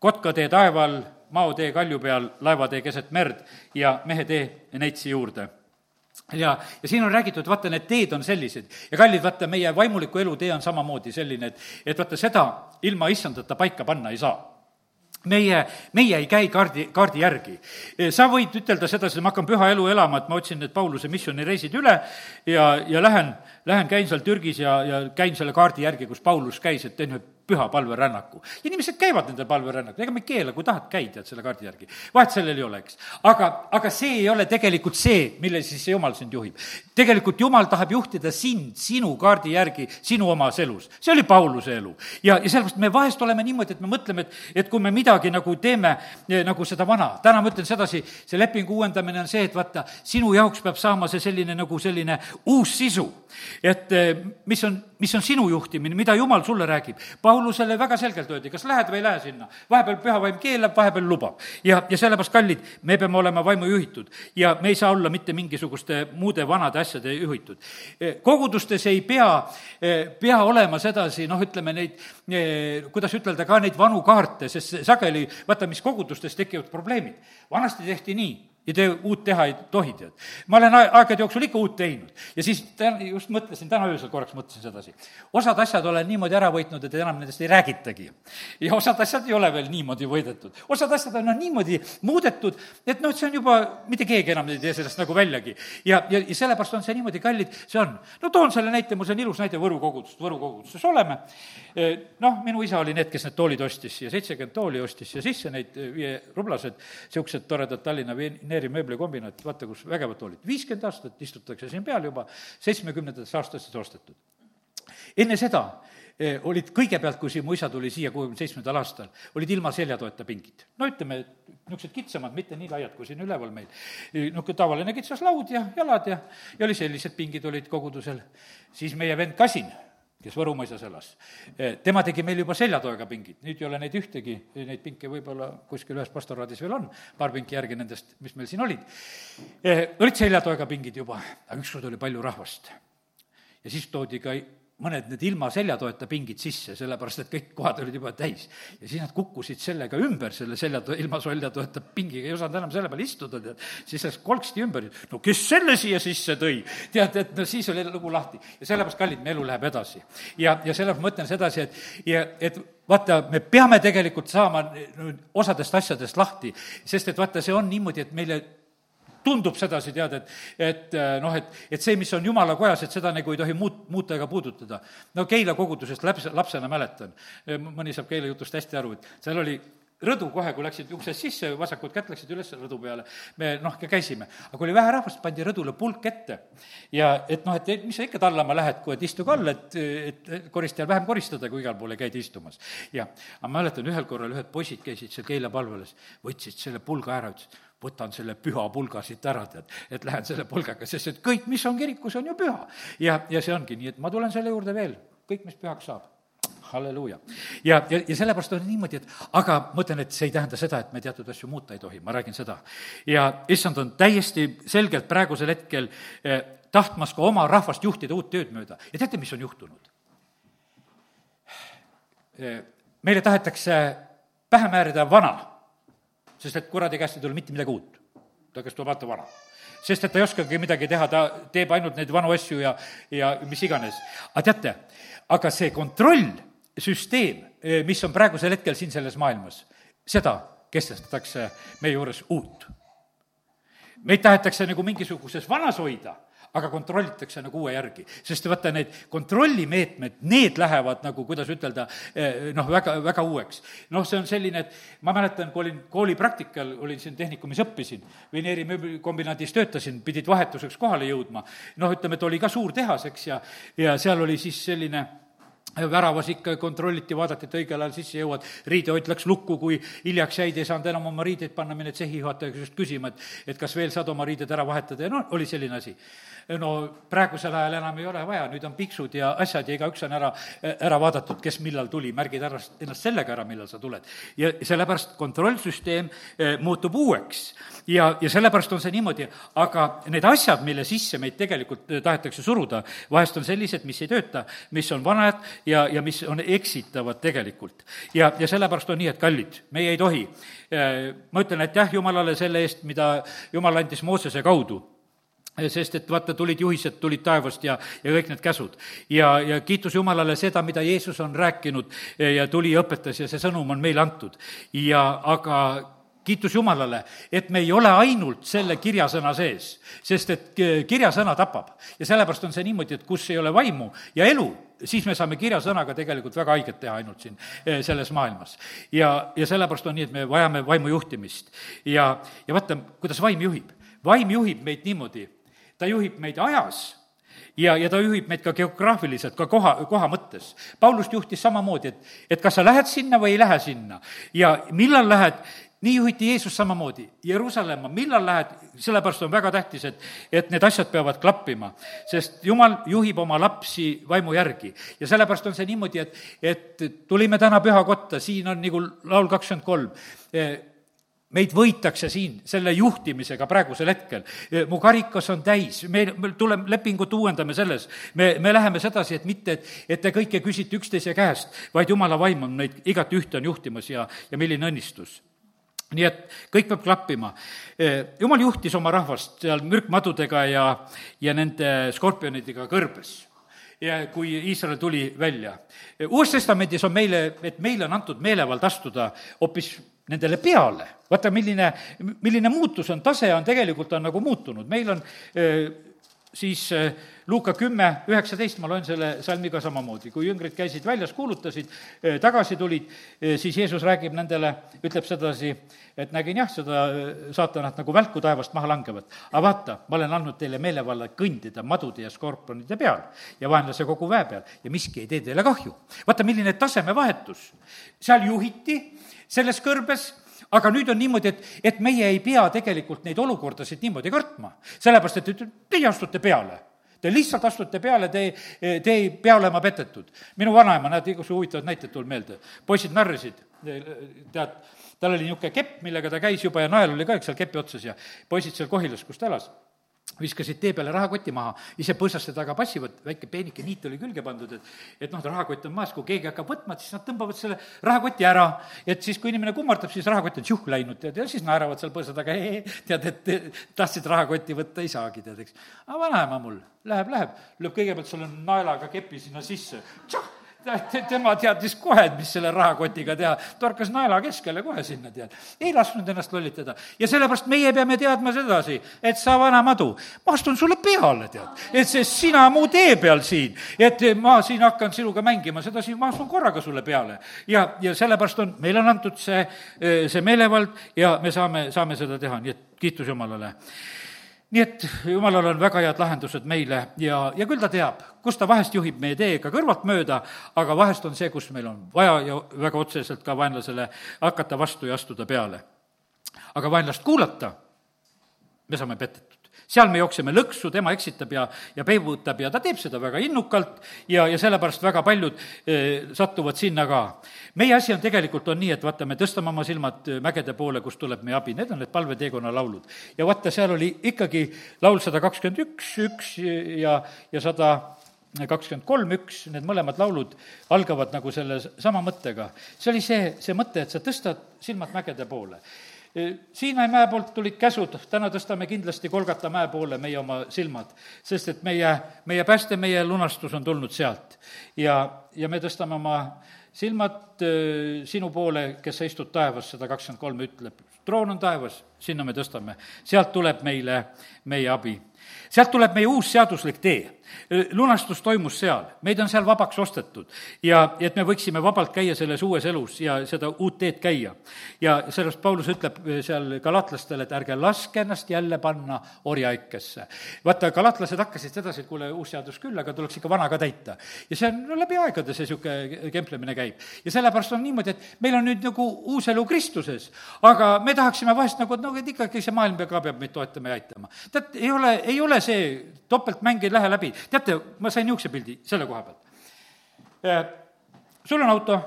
kotkatee taeva all, maotee kalju peal, laevatee keset merd ja mehetee neitsi juurde ja, ja siin on räägitud, vaata, need teed on sellised ja kallid, vaata, meie vaimuliku elu tee on samamoodi selline, et, et vaata, seda ilma issandata paika panna ei saa meie, meie ei käi kaardi, kaardi järgi. sa võid ütelda sedasi, ma hakkan püha elu elama, et ma otsin need Pauluse missioonireisid üle ja, ja lähen, lähen käin seal Türgis ja, ja käin selle kaardi järgi, kus Paulus käis, et teen ühe püha palverännaku. inimesed käivad nendel palverännakul, ega me ei keela, kui tahad, käi, tead, selle kaardi järgi. vahet sellel ei ole, eks. aga, aga see ei ole tegelikult see, mille siis jumal sind juhib. tegelikult jumal tahab juhtida sind sinu kaardi järgi sinu omas elus. see oli Pauluse elu. ja, ja sellepärast me vahest oleme niimoodi, et me mõtleme, et, et kui me midagi nagu teeme eh, nagu seda vana, täna ma ütlen sedasi, see lepingu uuendamine on see, et vaata, sinu jaoks peab saama see selline nagu selline uus sisu. et eh, mis on, mis on sinu juhtimine, mida jumal sulle räägib. Paul Paulusele väga selgelt öeldi, kas lähed või ei lähe sinna. vahepeal pühavaim keelab, vahepeal lubab. ja, ja sellepärast, kallid, me peame olema vaimu juhitud ja me ei saa olla mitte mingisuguste muude vanade asjade juhitud. E, kogudustes ei pea, e, pea olema sedasi, noh, ütleme neid, e, kuidas ütelda, ka neid vanu kaarte, sest sageli, vaata, mis kogudustes tekivad probleemid. vanasti tehti nii ja te uut teha ei tohi, tead. ma olen aegade jooksul ikka uut teinud ja siis täna, just mõtlesin, täna öösel korraks mõtlesin sedasi. osad asjad olen niimoodi ära võitnud, et enam nendest ei räägitagi. ja osad asjad ei ole veel niimoodi võidetud. osad asjad on noh, niimoodi muudetud, et noh, et see on juba, mitte keegi enam ei tee sellest nagu väljagi. ja, ja, ja sellepärast on see niimoodi, kallid, see on. no toon selle näite, mul see on ilus näide Võru kogudust, Võru koguduses oleme. noh, minu isa oli need, kes need toolid ostis ja seitsekümmend tooli ostis ja sisse neid viierublased, niisugused toredad Tallinna Neeri mööblikombinaat, vaata, kus vägevad toolid. viiskümmend aastat istutakse siin peal juba, seitsmekümnendatest aastatest ostetud. enne seda eh, olid kõigepealt, kui siin mu isa tuli siia kuuekümne seitsmendal aastal, olid ilma seljatoeta pingid. no ütleme, niisugused kitsamad, mitte nii laiad kui siin üleval meil. niisugune tavaline kitsas laud ja jalad ja, ja oli sellised pingid olid kogudusel. siis meie vend Kasin kes Võrumaisas elas. tema tegi meil juba seljatoega pingid, nüüd ei ole neid ühtegi, neid pinke võib-olla kuskil ühes pastoraadis veel on, paar pinki järgi nendest, mis meil siin olid. olid seljatoega pingid juba, aga ükskord oli palju rahvast. ja siis toodi ka mõned need ilma seljatoeta pingid sisse, sellepärast et kõik kohad olid juba täis. ja siis nad kukkusid sellega ümber, selle selja, ilma seljatoeta pingiga, ei osanud enam selle peal istuda, tead. siis läks kolksti ümber, no kes selle siia sisse tõi? tead, et no siis oli lugu lahti. ja sellepärast, kallid, meie elu läheb edasi. ja, ja sellepärast ma ütlen sedasi, et, ja et vaata, me peame tegelikult saama osadest asjadest lahti, sest et vaata, see on niimoodi, et meile tundub sedasi, tead, et, et äh, noh, et, et see, mis on jumala kojas, et seda nagu ei tohi muut-, muuta ega puudutada. no Keila kogudusest laps, lapsena mäletan, mõni saab Keila jutust hästi aru, et seal oli rõdu kohe, kui läksid uksest sisse, vasakut kätt läksid üles rõdu peale, me noh, käisime. aga kui oli vähe rahvast, pandi rõdule pulk ette. ja et noh, et mis sa ikka tallama lähed, kui et istuge all, et, et koristajal vähem koristada, kui igal pool ei käida istumas. ja, aga ma mäletan, ühel korral ühed poisid käisid seal Keila palvelas, võtsid selle pulga ära, ütlesid, võtan selle püha pulga siit ära, tead, et lähen selle pulgaga, sest et kõik, mis on kirikus, on ju püha. ja, ja see ongi nii, et ma tulen selle juurde veel, kõik, mis pühaks saab halleluuja. ja, ja, ja sellepärast on niimoodi, et aga ma ütlen, et see ei tähenda seda, et me teatud asju muuta ei tohi, ma räägin seda. ja issand on täiesti selgelt praegusel hetkel eh, tahtmas ka oma rahvast juhtida uut tööd mööda ja teate, mis on juhtunud eh,? meile tahetakse pähe määrida vana sest et kuradi käest ei tule mitte midagi uut. ta käest tuleb vaata vana. sest et ta ei oskagi midagi teha, ta teeb ainult neid vanu asju ja, ja mis iganes. aga teate, aga see kontrollsüsteem, eh, mis on praegusel hetkel siin selles maailmas, seda kestestatakse meie juures uut. meid tahetakse nagu mingisuguses vanas hoida aga kontrollitakse nagu uue järgi. sest vaata, need kontrollimeetmed, need lähevad nagu, kuidas ütelda, eh, noh, väga, väga uueks. noh, see on selline, et ma mäletan, kui olin koolipraktikal, olin siin tehnikumis, õppisin, Veneeri mööblikombinaadis töötasin, pidid vahetuseks kohale jõudma. noh, ütleme, et oli ka suur tehas, eks, ja, ja seal oli siis selline väravas ikka kontrolliti, vaadati, et õigel ajal sisse jõuad, riidehoid läks lukku, kui hiljaks jäid, ei saanud enam oma riideid panna, mined sehijuhataja käest küsima, et et kas veel saad oma riided ära vahetada. Ja noh, oli selline asi. No praegusel ajal enam ei ole vaja, nüüd on piksud ja asjad ja igaüks on ära, ära vaadatud, kes millal tuli, märgid ära ennast sellega ära, millal sa tuled. ja sellepärast kontrollsüsteem eh, muutub uueks. ja, ja sellepärast on see niimoodi, aga need asjad, mille sisse meid tegelikult eh, tahetakse suruda, vahest on sellised, mis ei tööta, mis on vanad ja, ja mis on eksitavad tegelikult. ja, ja sellepärast on nii, et kallid, meie ei tohi. Eh, ma ütlen aitäh Jumalale selle eest, mida Jumal andis Moosese kaudu sest et vaata, tulid juhised, tulid taevast ja, ja kõik need käsud. ja, ja kiitus Jumalale seda, mida Jeesus on rääkinud ja tuli ja õpetas ja see sõnum on meile antud. ja aga kiitus Jumalale, et me ei ole ainult selle kirjasõna sees, sest et kirjasõna tapab. ja sellepärast on see niimoodi, et kus ei ole vaimu ja elu, siis me saame kirjasõnaga tegelikult väga haiget teha ainult siin eh, selles maailmas. ja, ja sellepärast on nii, et me vajame vaimu juhtimist. ja, ja vaata, kuidas vaim juhib. vaim juhib meid niimoodi ta juhib meid ajas ja, ja ta juhib meid ka geograafiliselt, ka koha, koha mõttes. Paulust juhtis samamoodi, et, et kas sa lähed sinna või ei lähe sinna ja millal lähed, nii juhiti Jeesus samamoodi. Jeruusalemma, millal lähed, sellepärast on väga tähtis, et, et need asjad peavad klappima. sest Jumal juhib oma lapsi vaimu järgi. ja sellepärast on see niimoodi, et, et tulime täna pühakotta, siin on nagu laul kakskümmend kolm meid võitakse siin selle juhtimisega praegusel hetkel. mu karikas on täis, me, me tuleme, lepingut uuendame selles. me, me läheme sedasi, et mitte, et, et te kõike küsite üksteise käest, vaid jumala vaim on meid igat ühte on juhtimas ja, ja milline õnnistus nii et kõik peab klappima. jumal juhtis oma rahvast seal mürkmadudega ja, ja nende skorpionidega kõrbes ja kui Iisrael tuli välja. uues Testamendis on meile, et meile on antud meelevald astuda hoopis nendele peale. vaata, milline, milline muutus on, tase on tegelikult, on nagu muutunud, meil on siis Luuka kümme, üheksateist, ma loen selle salmi ka samamoodi, kui jüngrid käisid väljas, kuulutasid, tagasi tulid, siis Jeesus räägib nendele, ütleb sedasi, et nägin jah, seda saatanat nagu välku taevast maha langevat. aga vaata, ma olen andnud teile meelevalla kõndida madude ja skorpionide peal ja vaenlase kogu väe peal ja miski ei tee teile kahju. vaata, milline tasemevahetus. seal juhiti selles kõrbes, aga nüüd on niimoodi, et, et meie ei pea tegelikult neid olukordasid niimoodi kartma. sellepärast, et teie astute peale Te lihtsalt astute peale, te, te ei pea olema petetud. minu vanaema, näed, igasugu huvitavad näited tulid meelde. poisid narrisid, tead, tal oli niisugune kepp, millega ta käis juba ja nael oli ka, eks seal kepi otsas ja poisid seal Kohilas, kus ta elas viskasid tee peale rahakoti maha, ise põõsaste taga passivad, väike peenike niit oli külge pandud, et et noh, rahakott on maas, kui keegi hakkab võtma, siis nad tõmbavad selle rahakoti ära. et siis, kui inimene kummardab, siis rahakott on tšuh läinud, tead, ja siis naeravad seal põõsa taga, tead, et tahtsid rahakotti võtta, ei saagi, tead, eks. aga vanaema mul läheb, läheb, lööb kõigepealt selle naelaga kepi sinna sisse, tšah tema teadis kohe, et mis selle rahakotiga teha, torkas naela keskele kohe sinna, tead. ei lasknud ennast lollitada. ja sellepärast meie peame teadma sedasi, et sa, vana madu, ma astun sulle peale, tead. et see sina mu tee peal siin, et ma siin hakkan sinuga mängima, sedasi ma astun korraga sulle peale. ja, ja sellepärast on, meile on antud see, see meelevald ja me saame, saame seda teha, nii et kiitus Jumalale nii et jumalal on väga head lahendused meile ja, ja küll ta teab, kus ta vahest juhib meie teega kõrvalt mööda, aga vahest on see, kus meil on vaja ja väga otseselt ka vaenlasele hakata vastu ja astuda peale. aga vaenlast kuulata, me saame petetud seal me jookseme lõksu, tema eksitab ja, ja peibutab ja ta teeb seda väga innukalt ja, ja sellepärast väga paljud e, satuvad sinna ka. meie asi on tegelikult, on nii, et vaata, me tõstame oma silmad eh, mägede poole, kust tuleb meie abi, need on need palveteekonna laulud. ja vaata, seal oli ikkagi laul sada kakskümmend üks, üks ja, ja sada kakskümmend kolm, üks, need mõlemad laulud algavad nagu selle sama mõttega. see oli see, see mõte, et sa tõstad silmad mägede poole Siinai mäe poolt tulid käsud, täna tõstame kindlasti Kolgata mäe poole meie oma silmad, sest et meie, meie pääste, meie lunastus on tulnud sealt. ja, ja me tõstame oma silmad sinu poole, kes sa istud taevas, sada kakskümmend kolm ütleb, troon on taevas, sinna me tõstame, sealt tuleb meile meie abi sealt tuleb meie uus seaduslik tee. lunastus toimus seal, meid on seal vabaks ostetud ja et me võiksime vabalt käia selles uues elus ja seda uut teed käia. ja sellest Paulus ütleb seal galatlastele, et ärge laske ennast jälle panna orjaikesse. vaata, galatlased hakkasid sedasi, et kuule, uus seadus küll, aga tuleks ikka vana ka täita. ja see on no läbi aegade see niisugune kemplemine käib. ja sellepärast on niimoodi, et meil on nüüd nagu uus elu Kristuses, aga me tahaksime vahest nagu, et noh, et ikkagi see maailm ka peab meid toetama ja aitama. tead, ei ole, ei ole see, topeltmäng ei lähe läbi. teate, ma sain niisuguse pildi selle koha pealt. Äh, sul on auto,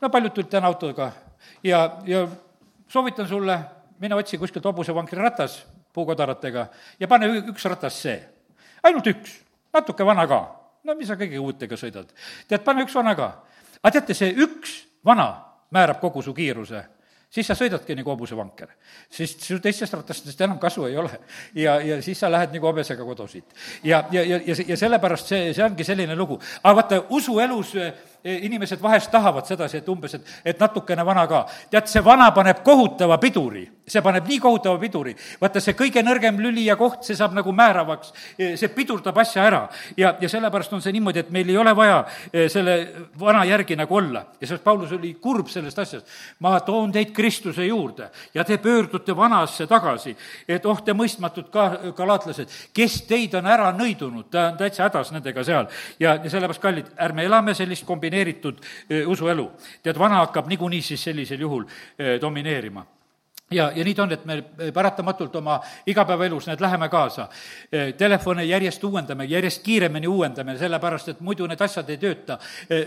no paljud tulid täna autoga ja, ja soovitan sulle, mine otsi kuskilt hobusevankri ratas puukodaratega ja pane üks ratas see. ainult üks, natuke vana ka. no mis sa kõigi uutega sõidad. tead, pane üks vana ka. aga teate, see üks vana määrab kogu su kiiruse siis sa sõidadki nagu hobusevanker. sest su teistest ratastest enam kasu ei ole. ja, ja siis sa lähed nagu hobesega kodu siit. ja, ja, ja, ja, ja sellepärast see, see ongi selline lugu. aga vaata, usuelus inimesed vahest tahavad sedasi, et umbes, et, et natukene vana ka. tead, see vana paneb kohutava piduri, see paneb nii kohutava piduri. vaata, see kõige nõrgem lüli ja koht, see saab nagu määravaks, see pidurdab asja ära. ja, ja sellepärast on see niimoodi, et meil ei ole vaja selle vana järgi nagu olla. ja sellest Paulus oli kurb sellest asjast. ma toon teid Kristuse juurde ja te pöördute vanasse tagasi. et oh, te mõistmatud ka, galaatlased, kes teid on ära nõidunud, ta on täitsa hädas nendega seal. ja, ja sellepärast, kallid, ärme elame sellist kombi-, kombineeritud usuelu. tead, vana hakkab niikuinii siis sellisel juhul domineerima ja, ja nii ta on, et me paratamatult oma igapäevaelus, need läheme kaasa. Telefone järjest uuendame, järjest kiiremini uuendame, sellepärast et muidu need asjad ei tööta.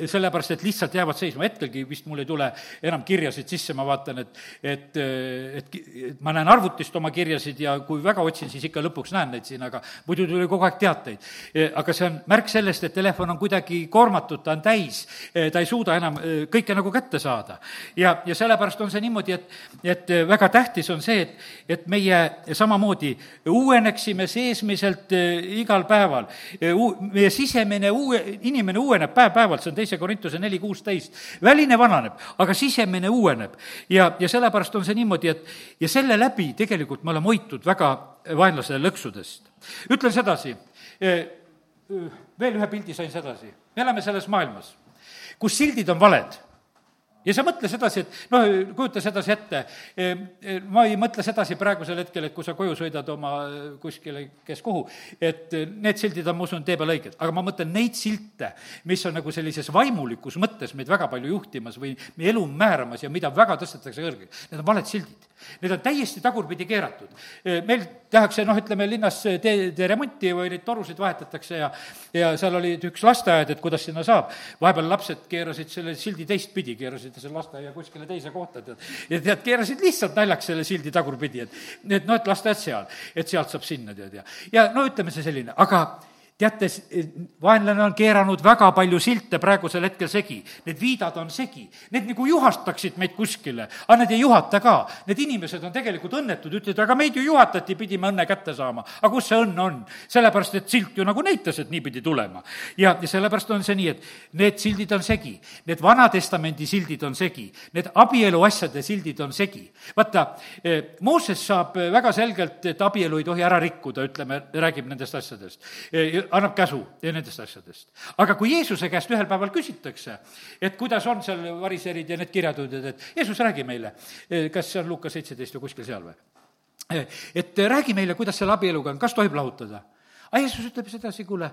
sellepärast, et lihtsalt jäävad seisma, hetkelgi vist mul ei tule enam kirjasid sisse, ma vaatan, et et, et, et ma näen arvutist oma kirjasid ja kui väga otsin, siis ikka lõpuks näen neid siin, aga muidu tuli kogu aeg teateid. aga see on märk sellest, et telefon on kuidagi koormatud, ta on täis, ta ei suuda enam kõike nagu kätte saada. ja, ja sellepärast on see niimoodi, et, et väga tähtis on see, et, et meie samamoodi uueneksime seesmiselt eh, igal päeval. Eh, meie sisemine uue, inimene uueneb päev-päevalt, see on teise Korintuse neli kuusteist. väline vananeb, aga sisemine uueneb. ja, ja sellepärast on see niimoodi, et ja selle läbi tegelikult me oleme hoitud väga vaenlase lõksudest. ütlen sedasi, eh, veel ühe pildi sain sedasi, me elame selles maailmas, kus sildid on valed ja sa mõtle sedasi, et noh, kujuta sedasi ette, ma ei mõtle sedasi praegusel hetkel, et kui sa koju sõidad oma kuskile, kes kuhu, et need sildid on, ma usun, tee peal õiged, aga ma mõtlen neid silte, mis on nagu sellises vaimulikus mõttes meid väga palju juhtimas või meie elu määramas ja mida väga tõstetakse kõrgeks, need on valed sildid. Need on täiesti tagurpidi keeratud. meil tehakse, noh, ütleme linnas teede remonti või neid torusid vahetatakse ja ja seal oli üks lasteaed, et kuidas sinna saab. vahepeal lapsed keerasid selle sildi teistpidi, keerasid selle lasteaia kuskile teise kohta, tead. ja tead, keerasid lihtsalt naljaks selle sildi tagurpidi, et, et noh, et lasteaed seal, et sealt saab sinna, tead, ja, ja no ütleme see selline, aga teate, vaenlane on keeranud väga palju silte praegusel hetkel segi. Need viidad on segi, need nagu juhastaksid meid kuskile, aga need ei juhata ka. Need inimesed on tegelikult õnnetud, ütlevad, aga meid ju juhatati, pidime õnne kätte saama. aga kus see õnn on? sellepärast, et silt ju nagu näitas, et nii pidi tulema. ja, ja sellepärast on see nii, et need sildid on segi, need Vana-testamendi sildid on segi, need abieluasjade sildid on segi. vaata, eh, Mooses saab väga selgelt, et abielu ei tohi ära rikkuda, ütleme, räägib nendest asjadest eh, annab käsu nendest asjadest. aga kui Jeesuse käest ühel päeval küsitakse, et kuidas on seal variserid ja need kirjatundjad, et Jeesus, räägi meile, kas see on Lukas seitseteist või kuskil seal või? et räägi meile, kuidas selle abieluga on, kas tohib lahutada? aga Jeesus ütleb sedasi, kuule,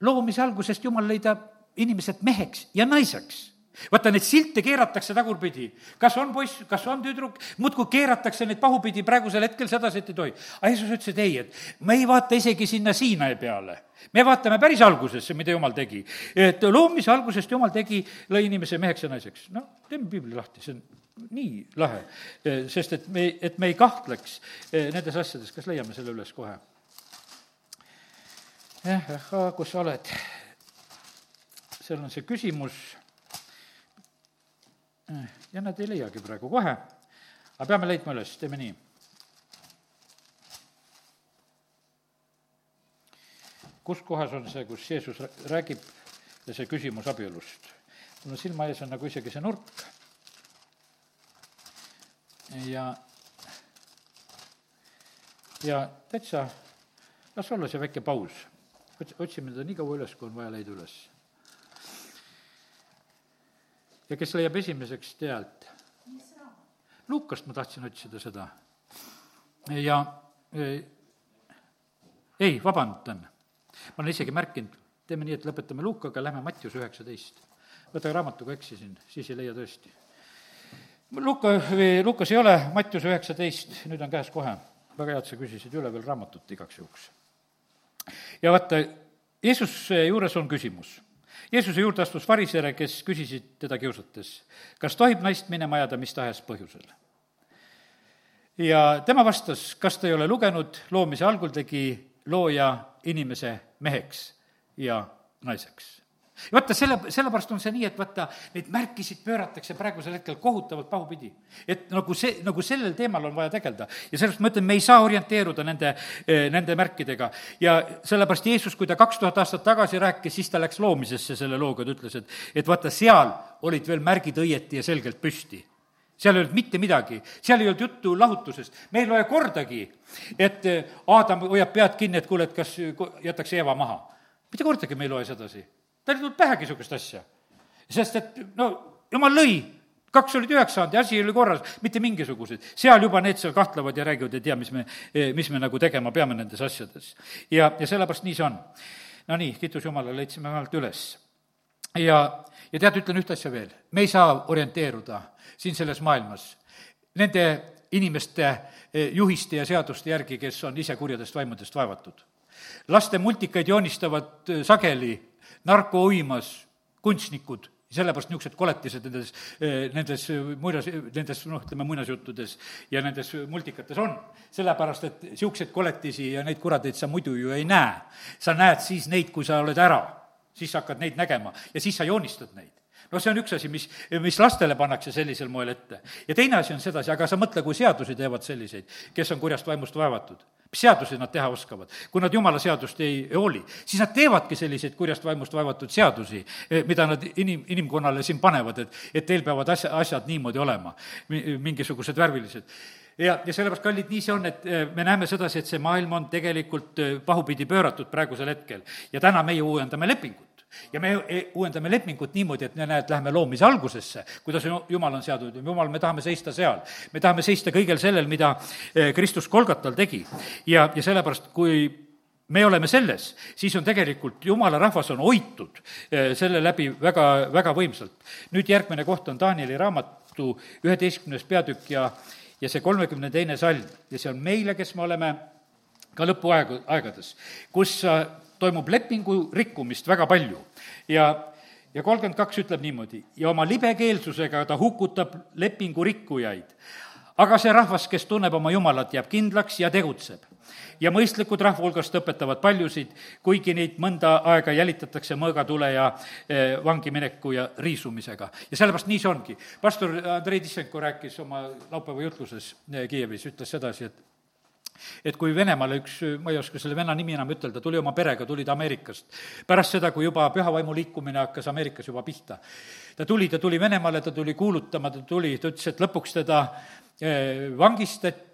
loomise algusest Jumal leidab inimesed meheks ja naiseks vaata, neid silte keeratakse tagurpidi. kas on poiss, kas on tüdruk, muudkui keeratakse neid pahupidi, praegusel hetkel sedasi, et ei tohi. aga Jeesus ütles, et ei, et me ei vaata isegi sinna Siinai peale. me vaatame päris algusesse, mida Jumal tegi. et loomise algusest Jumal tegi, lõi inimese meheks ja naiseks. noh, teeme piibli lahti, see on nii lahe, sest et me, et me ei kahtleks eh, nendes asjades, kas leiame selle üles kohe? jah, ahhaa, kus sa oled? seal on see küsimus ja nad ei leiagi praegu kohe, aga peame leidma üles, teeme nii. kus kohas on see, kus Jeesus räägib ja see küsimus abielust? mul on silma ees on nagu isegi see nurk ja, ja täitsa las olla see väike paus. otsime ta nii kaua üles, kui on vaja leida üles ja kes leiab esimeseks tealt? Lukast ma tahtsin otsida seda. ja e, ei, vabandan, ma olen isegi märkinud, teeme nii, et lõpetame Lukaga, lähme Mattiuse üheksateist. võta raamatuga eksisin, siis ei leia tõesti. Luka, Lukas ei ole, Mattiuse üheksateist, nüüd on käes kohe. väga hea, et sa küsisid üle veel raamatut igaks juhuks. ja vaata, Jeesuse juures on küsimus Jeesuse juurde astus variseere, kes küsisid teda kiusates, kas tohib naist minema ajada mis tahes põhjusel. ja tema vastas, kas ta ei ole lugenud, loomise algul tegi looja inimese meheks ja naiseks vaata, selle, sellepärast on see nii, et vaata, neid märkisid pööratakse praegusel hetkel kohutavalt pahupidi. et nagu see, nagu sellel teemal on vaja tegeleda. ja sellepärast ma ütlen, me ei saa orienteeruda nende, eh, nende märkidega. ja sellepärast Jeesus, kui ta kaks tuhat aastat tagasi rääkis, siis ta läks loomisesse selle looga, ta ütles, et, et vaata, seal olid veel märgid õieti ja selgelt püsti seal ei olnud mitte midagi, seal ei olnud juttu lahutusest, me ei loe kordagi, et eh, Aadam hoiab pead kinni, et kuule, et kas jätaks Eeva maha. mitte kordagi me ei loe sedasi tal ei tulnud pähegi niisugust asja. sest et no jumal lõi, kaks olid üheks saanud ja asi oli korras, mitte mingisuguseid. seal juba need seal kahtlevad ja räägivad, ei tea, mis me, mis me nagu tegema peame nendes asjades. ja, ja sellepärast nii see on. Nonii, kiitus Jumalale, leidsime vähemalt üles. ja, ja tead, ütlen ühte asja veel, me ei saa orienteeruda siin selles maailmas nende inimeste eh, juhiste ja seaduste järgi, kes on ise kurjadest vaimudest vaevatud. laste multikaid joonistavad eh, sageli narkouimas kunstnikud, sellepärast niisugused koletised nendes, nendes muinas, nendes noh, ütleme muinasjuttudes ja nendes multikates on. sellepärast, et niisuguseid koletisi ja neid kuradeid sa muidu ju ei näe. sa näed siis neid, kui sa oled ära, siis sa hakkad neid nägema ja siis sa joonistad neid no see on üks asi, mis, mis lastele pannakse sellisel moel ette. ja teine asi on sedasi, aga sa mõtle, kui seadusi teevad selliseid, kes on kurjast vaimust vaevatud. Mis seadusi nad teha oskavad? kui nad jumala seadust ei hooli, siis nad teevadki selliseid kurjast vaimust vaevatud seadusi, eh, mida nad inim, inimkonnale siin panevad, et, et teil peavad asja, asjad niimoodi olema, mingisugused värvilised. Ja, ja sellepärast, kallid, nii see on, et eh, me näeme sedasi, et see maailm on tegelikult eh, pahupidi pööratud praegusel hetkel. Ja täna meie uuendame lepingut ja me e-, uuendame lepingut niimoodi, et me näed, läheme loomise algusesse, kuidas Jumal on seadnud, Jumal, me tahame seista seal. me tahame seista kõigel sellel, mida eh, Kristus Kolgatal tegi. ja, ja sellepärast, kui me oleme selles, siis on tegelikult jumala rahvas on hoitud eh, selle läbi väga, väga võimsalt. nüüd järgmine koht on Danieli raamatu üheteistkümnes peatükk ja, ja see kolmekümne teine salm ja see on meile, kes me oleme ka lõpuaegu, aegades, kus äh, toimub lepingu rikkumist väga palju ja ja kolmkümmend kaks ütleb niimoodi, ja oma libekeelsusega ta hukutab lepingu rikkujaid. aga see rahvas, kes tunneb oma Jumalat, jääb kindlaks ja tegutseb ja mõistlikud rahva hulgast õpetavad paljusid, kuigi neid mõnda aega jälitatakse mõõgatule ja eh, vangi mineku ja riisumisega. ja sellepärast nii see ongi. pastor Andrei Tissenko rääkis oma laupäeva jutluses eh, Kiievis, ütles sedasi, et et kui Venemaale üks, ma ei oska selle venna nimi enam ütelda, tuli oma perega, tuli ta Ameerikast. pärast seda, kui juba pühavaimu liikumine hakkas Ameerikas juba pihta. ta tuli, ta tuli Venemaale, ta tuli kuulutama, ta tuli, ta ütles, et lõpuks teda eh, vangistati,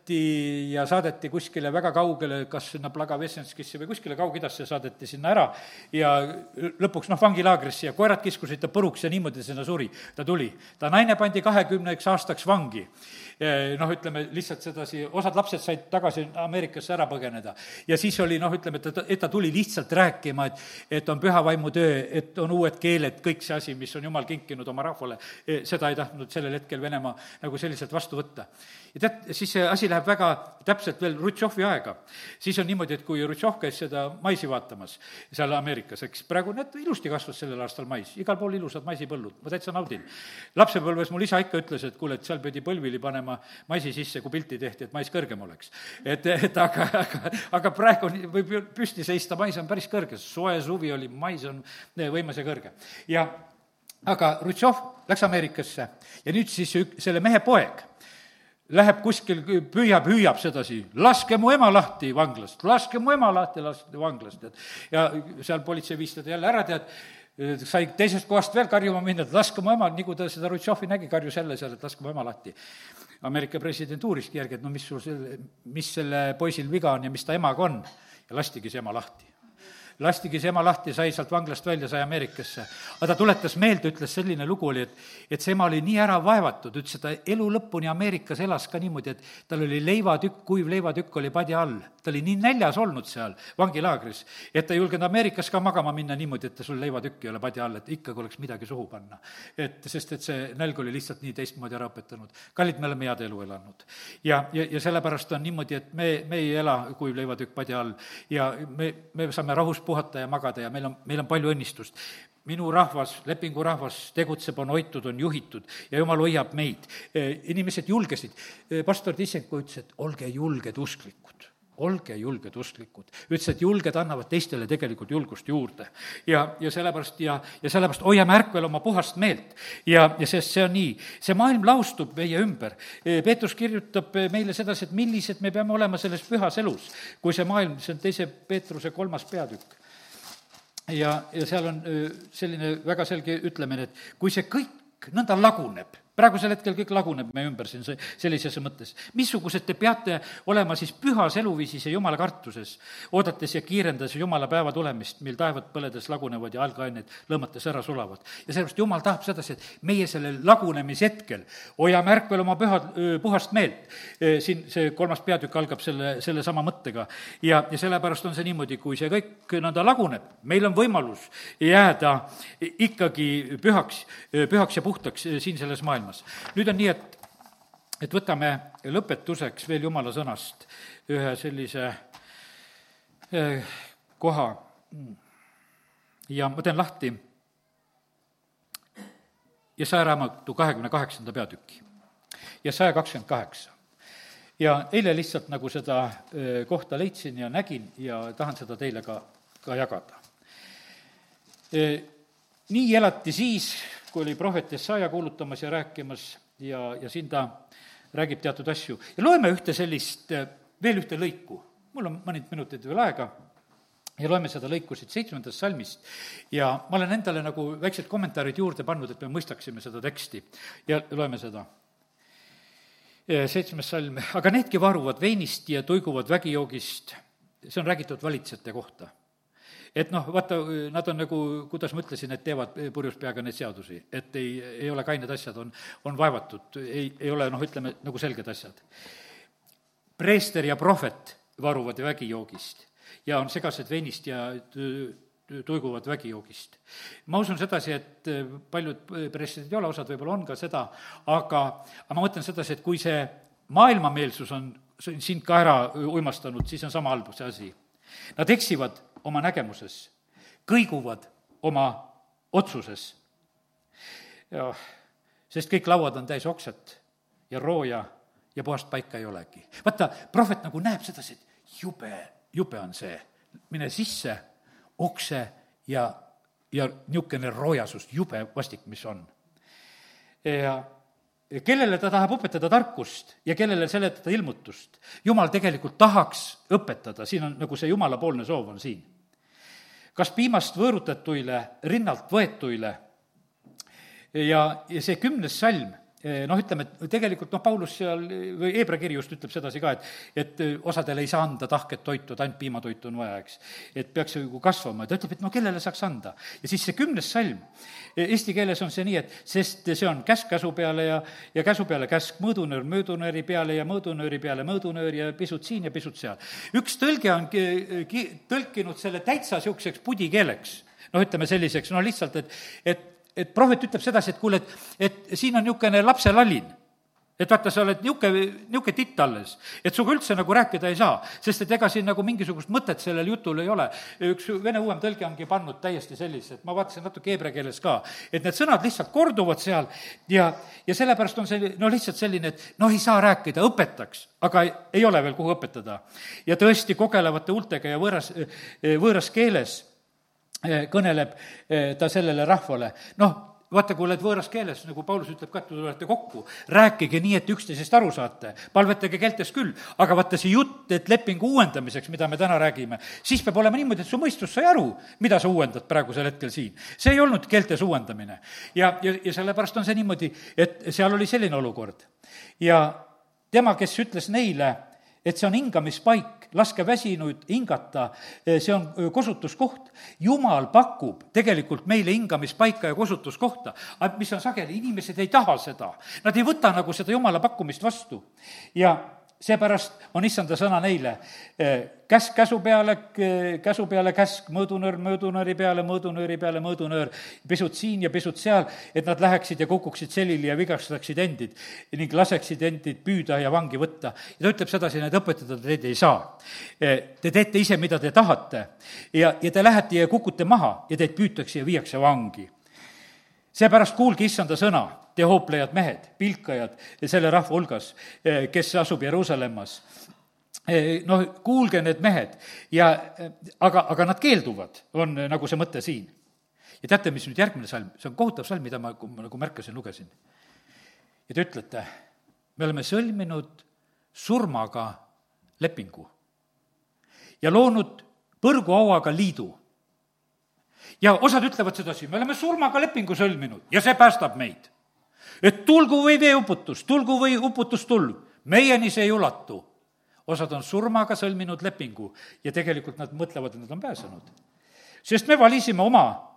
ja saadeti kuskile väga kaugele, kas sinna Plagavesenskisse või kuskile Kaug-Idasse saadeti sinna ära ja lõpuks noh, vangilaagrisse ja koerad kiskusid ta puruks ja niimoodi sinna suri. ta tuli. ta naine pandi kahekümneks aastaks vangi. Noh, ütleme lihtsalt sedasi, osad lapsed said tagasi Ameerikasse ära põgeneda. ja siis oli noh, ütleme, et ta, et ta tuli lihtsalt rääkima, et, et on püha vaimu töö, et on uued keeled, kõik see asi, mis on jumal kinkinud oma rahvale, seda ei tahtnud sellel hetkel Venemaa nagu selliselt vastu võtta. ja tead, siis see asi läheb väga täpselt veel Rutšovi aega. siis on niimoodi, et kui Rutšov käis seda maisi vaatamas seal Ameerikas, eks praegu näed, ilusti kasvas sellel aastal mais, igal pool ilusad maisipõllud, ma täitsa naudin. lapsepõlves mul isa ikka ütles, et kuule, et seal pidi põlvili panema maisi sisse, kui pilti tehti, et mais kõrgem oleks. et, et aga, aga, aga praegu võib ju püsti seista, mais on päris kõrge, soe suvi oli, mais on võimas ja kõrge. ja aga Rutšov läks Ameerikasse ja nüüd siis ük-, selle mehe poeg läheb kuskil, püüab, hüüab sedasi, laske mu ema lahti vanglast, laske mu ema lahti laske vanglast, et ja seal politsei viis teda jälle ära, tead, sai teisest kohast veel karjuma minna, et laske mu ema, nii kui ta seda Rutšovi nägi, karjus jälle seal, et laske mu ema lahti. Ameerika president uuriski järgi, et no mis sul selle, mis selle poisil viga on ja mis ta emaga on. Ja lastigi see ema lahti lastigi see ema lahti, sai sealt vanglast välja, sai Ameerikasse. aga ta tuletas meelde, ütles, selline lugu oli, et, et see ema oli nii ära vaevatud, ütles, et ta elu lõpuni Ameerikas elas ka niimoodi, et tal oli leivatükk, kuiv leivatükk oli padja all. ta oli nii näljas olnud seal vangilaagris, et ta ei julgenud Ameerikas ka magama minna niimoodi, et sul leivatükk ei ole padja all, et ikkagi oleks midagi suhu panna. et sest, et see nälg oli lihtsalt nii teistmoodi ära õpetanud. kallid, me oleme head elu elanud. ja, ja, ja sellepärast on niimoodi, et me, me ei ela kuiv leivatükk padja all ja me, me saame rahus puhata ja magada ja meil on, meil on palju õnnistust. minu rahvas, lepingurahvas tegutseb, on hoitud, on juhitud ja jumal hoiab meid. Inimesed julgesid, pastor Tissenko ütles, et olge julged usklikud olge julged usklikud. ütles, et julged annavad teistele tegelikult julgust juurde. ja, ja sellepärast ja, ja sellepärast hoiame ärkvel oma puhast meelt. ja, ja sest see on nii, see maailm laustub meie ümber. E, Peetrus kirjutab meile sedasi, et millised me peame olema selles pühas elus, kui see maailm, see on teise Peetruse kolmas peatükk ja, ja seal on selline väga selge ütlemine, et kui see kõik nõnda laguneb praegusel hetkel kõik laguneb meie ümber siin see, sellises mõttes. missugused te peate olema siis pühas eluviisis ja jumala kartuses, oodates ja kiirendades Jumala päeva tulemist, mil taevad põledes lagunevad ja algained lõõmates ära sulavad. ja sellepärast Jumal tahab sedasi, et meie sellel lagunemishetkel hoiame ärkvel oma püha, puhast meelt. siin see kolmas peatükk algab selle, sellesama mõttega. ja, ja sellepärast on see niimoodi, kui see kõik nõnda laguneb, meil on võimalus jääda ikkagi pühaks, pühaks ja puhtaks siin selles maailmas maailmas. nüüd on nii, et, et võtame lõpetuseks veel jumala sõnast ühe sellise eh, koha ja ma teen lahti Jesaja raamatu kahekümne kaheksanda peatüki ja saja kakskümmend kaheksa. ja eile lihtsalt nagu seda eh, kohta leidsin ja nägin ja tahan seda teile ka, ka jagada. Eh, nii elati siis, kui oli prohvet Jesaja kuulutamas ja rääkimas ja, ja siin ta räägib teatud asju. ja loeme ühte sellist, veel ühte lõiku, mul on mõned minutid veel aega, ja loeme seda lõiku siit seitsmendast salmist. Ja ma olen endale nagu väiksed kommentaarid juurde pannud, et me mõistaksime seda teksti. Ja loeme seda. Seitsmes salm, aga needki varuvad veinist ja tuiguvad vägijoogist, see on räägitud valitsejate kohta et noh, vaata, nad on nagu, kuidas ma ütlesin, et teevad purjus peaga neid seadusi, et ei, ei ole kained asjad, on, on vaevatud, ei, ei ole noh, ütleme nagu selged asjad. preester ja prohvet varuvad vägijoogist ja on segased veinist ja tuiguvad vägijoogist. ma usun sedasi, et paljud preestrid ei ole, osad võib-olla on ka seda, aga, aga ma mõtlen sedasi, et kui see maailmameelsus on sind ka ära uimastanud, siis on sama halb see asi. Nad eksivad oma nägemuses, kõiguvad oma otsuses. sest kõik lauad on täis oksat ja rooja ja puhast paika ei olegi. vaata, prohvet nagu näeb sedasi, et jube, jube on see, mine sisse, okse ja, ja niisugune roojasus, jube vastik, mis on. ja kellele ta tahab õpetada tarkust ja kellele seletada ilmutust. jumal tegelikult tahaks õpetada, siin on nagu see jumalapoolne soov on siin kas piimast võõrutatuile, rinnalt võetuile. ja, ja see kümnes salm noh, ütleme, et tegelikult noh, Paulus seal või Hebra kiri just ütleb sedasi ka, et et eh, osadele ei saa anda tahket toitu, et ainult piimatoitu on vaja, eks. et peaks nagu kasvama, ta ütleb, et no kellele saaks anda. ja siis see kümnes salm, eh, eesti keeles on see nii, et sest see on käsk käsu peale ja, ja käsu peale käsk, mõõdunöör mõõdunööri peale ja mõõdunööri peale mõõdunöör ja pisut siin ja pisut seal. üks tõlge on ki-, ki-, tõlkinud selle täitsa niisuguseks pudikeeleks noh, ütleme selliseks, no lihtsalt, et, et et prohvet ütleb sedasi, et kuule, et, et siin on niisugune lapselallin et vaata, sa oled niisugune, niisugune titt alles, et sinuga üldse nagu rääkida ei saa, sest et ega siin nagu mingisugust mõtet sellel jutul ei ole. üks vene uuem tõlge ongi pannud täiesti sellise, et ma vaatasin natuke heebrea keeles ka, et need sõnad lihtsalt korduvad seal ja, ja sellepärast on see no lihtsalt selline, et noh, ei saa rääkida, õpetaks, aga ei ole veel, kuhu õpetada. ja tõesti kogelevate huultega ja võõras, võõras keeles kõneleb eh, ta sellele rahvale. noh, vaata, kui oled võõras keeles, nagu Paulus ütleb ka, et te tulete kokku, rääkige nii, et üksteisest aru saate, palvetage keeltes küll, aga vaata see jutt, et lepingu uuendamiseks, mida me täna räägime, siis peab olema niimoodi, et su mõistus sai aru, mida sa uuendad praegusel hetkel siin. see ei olnud keeltes uuendamine. ja, ja, ja sellepärast on see niimoodi, et seal oli selline olukord. ja tema, kes ütles neile, et see on hingamispaik, laske väsinuid hingata, see on kosutuskoht. jumal pakub tegelikult meile hingamispaika ja kosutuskohta, mis on sageli, inimesed ei taha seda. Nad ei võta nagu seda jumala pakkumist vastu. ja seepärast on issanda sõna neile, käsk käsu peale, käsu peale käsk, mõõdunöör mõõdunööri peale, mõõdunööri peale mõõdunöör, pisut siin ja pisut seal, et nad läheksid ja kukuksid selili ja vigastaksid endid ning laseksid endid püüda ja vangi võtta. ja ta ütleb sedasi, need õpetada teid ei saa. Te teete ise, mida te tahate. Ja, ja te lähete ja kukute maha ja teid püütakse ja viiakse vangi. Seepärast kuulge issanda sõna, te hooplejad mehed, pilkajad selle rahva hulgas, eh, kes asub Jeruusalemmas. Eh, noh, kuulge need mehed ja eh, aga, aga nad keelduvad, on nagu see mõte siin. ja teate, mis nüüd järgmine salm, see on kohutav salm, mida ma nagu märkasin, lugesin. ja te ütlete, me oleme sõlminud surmaga lepingu ja loonud põrguhauaga liidu ja osad ütlevad sedasi, me oleme surmaga lepingu sõlminud ja see päästab meid. Et tulgu või veeuputus, tulgu või uputustulv, meieni see ei ulatu. osad on surmaga sõlminud lepingu ja tegelikult nad mõtlevad, et nad on pääsenud. sest me valisime oma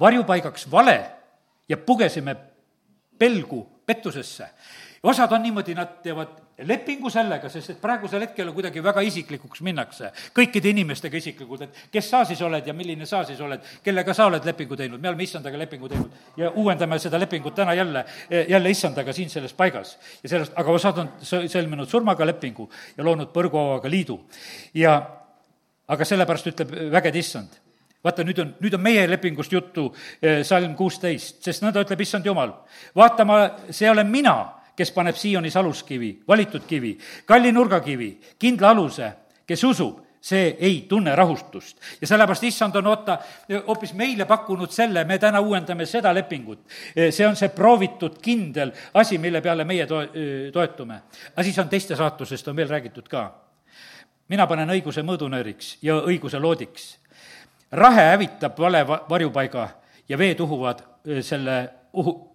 varjupaigaks vale ja pugesime pelgu pettusesse. Osad on niimoodi, nad teevad lepingu sellega, sest et praegusel hetkel kuidagi väga isiklikuks minnakse, kõikide inimestega isiklikult, et kes sa siis oled ja milline sa siis oled, kellega sa oled lepingu teinud, me oleme issandaga lepingu teinud ja uuendame seda lepingut täna jälle, jälle issandaga siin selles paigas. ja sellest, aga osad on sõlminud surmaga lepingu ja loonud põrguhauaga liidu. ja aga sellepärast ütleb vägede issand vaata, nüüd on, nüüd on meie lepingust juttu, eh, salm kuusteist, sest nõnda ütleb issand jumal. vaata, ma, see olen mina kes paneb Sionis aluskivi, valitud kivi, kalli nurgakivi, kindla aluse, kes usub, see ei tunne rahustust. ja sellepärast issand on oota, hoopis meile pakkunud selle, me täna uuendame seda lepingut. see on see proovitud kindel asi, mille peale meie to-, toetume. aga siis on teiste saatusest on veel räägitud ka. mina panen õiguse mõõdunööriks ja õiguse loodiks. rahe hävitab vale varjupaiga ja veed uhuvad selle uhu,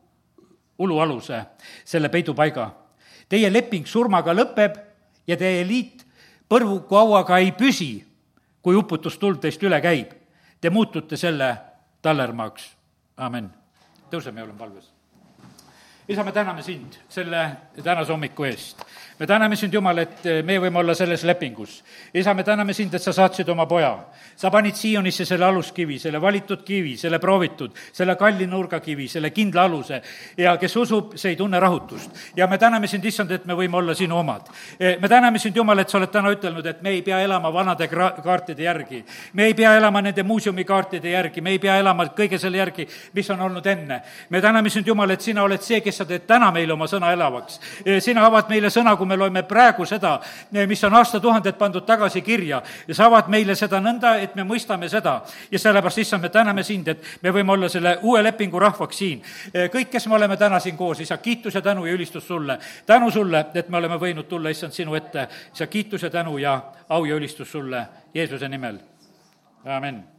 ulualuse, selle peidupaiga. Teie leping surmaga lõpeb ja teie liit põrgukauaga ei püsi, kui uputustuld teist üle käib. Te muutute selle tallermaaks, amin. tõuseme ja oleme palves. isa, me täname sind selle tänase hommiku eest me täname sind, Jumal, et eh, me võime olla selles lepingus. isa, me täname sind, et sa saatsid oma poja. sa panid Siionisse selle aluskivi, selle valitud kivi, selle proovitud, selle kalli nurgakivi, selle kindla aluse ja kes usub, see ei tunne rahutust. ja me täname sind, issand, et me võime olla sinu omad. Eh, me täname sind, Jumal, et sa oled täna ütelnud, et me ei pea elama vanade gra-, kaartide järgi. me ei pea elama nende muuseumikaartide järgi, me ei pea elama kõige selle järgi, mis on olnud enne. me täname sind, Jumal, et sina oled see, kes sa teed täna meile oma sõna elavaks. Eh, sina avad meile sõna, kui me loeme praegu seda, mis on aastatuhanded pandud tagasi kirja ja sa avad meile seda nõnda, et me mõistame seda. ja sellepärast, issand, me täname sind, et me võime olla selle uue lepingu rahvaks siin. kõik, kes me oleme täna siin koos, isa, kiitus ja tänu ja ülistus sulle. tänu sulle, et me oleme võinud tulla, issand, sinu ette. isa, kiitus ja tänu ja au ja ülistus sulle Jeesuse nimel. amin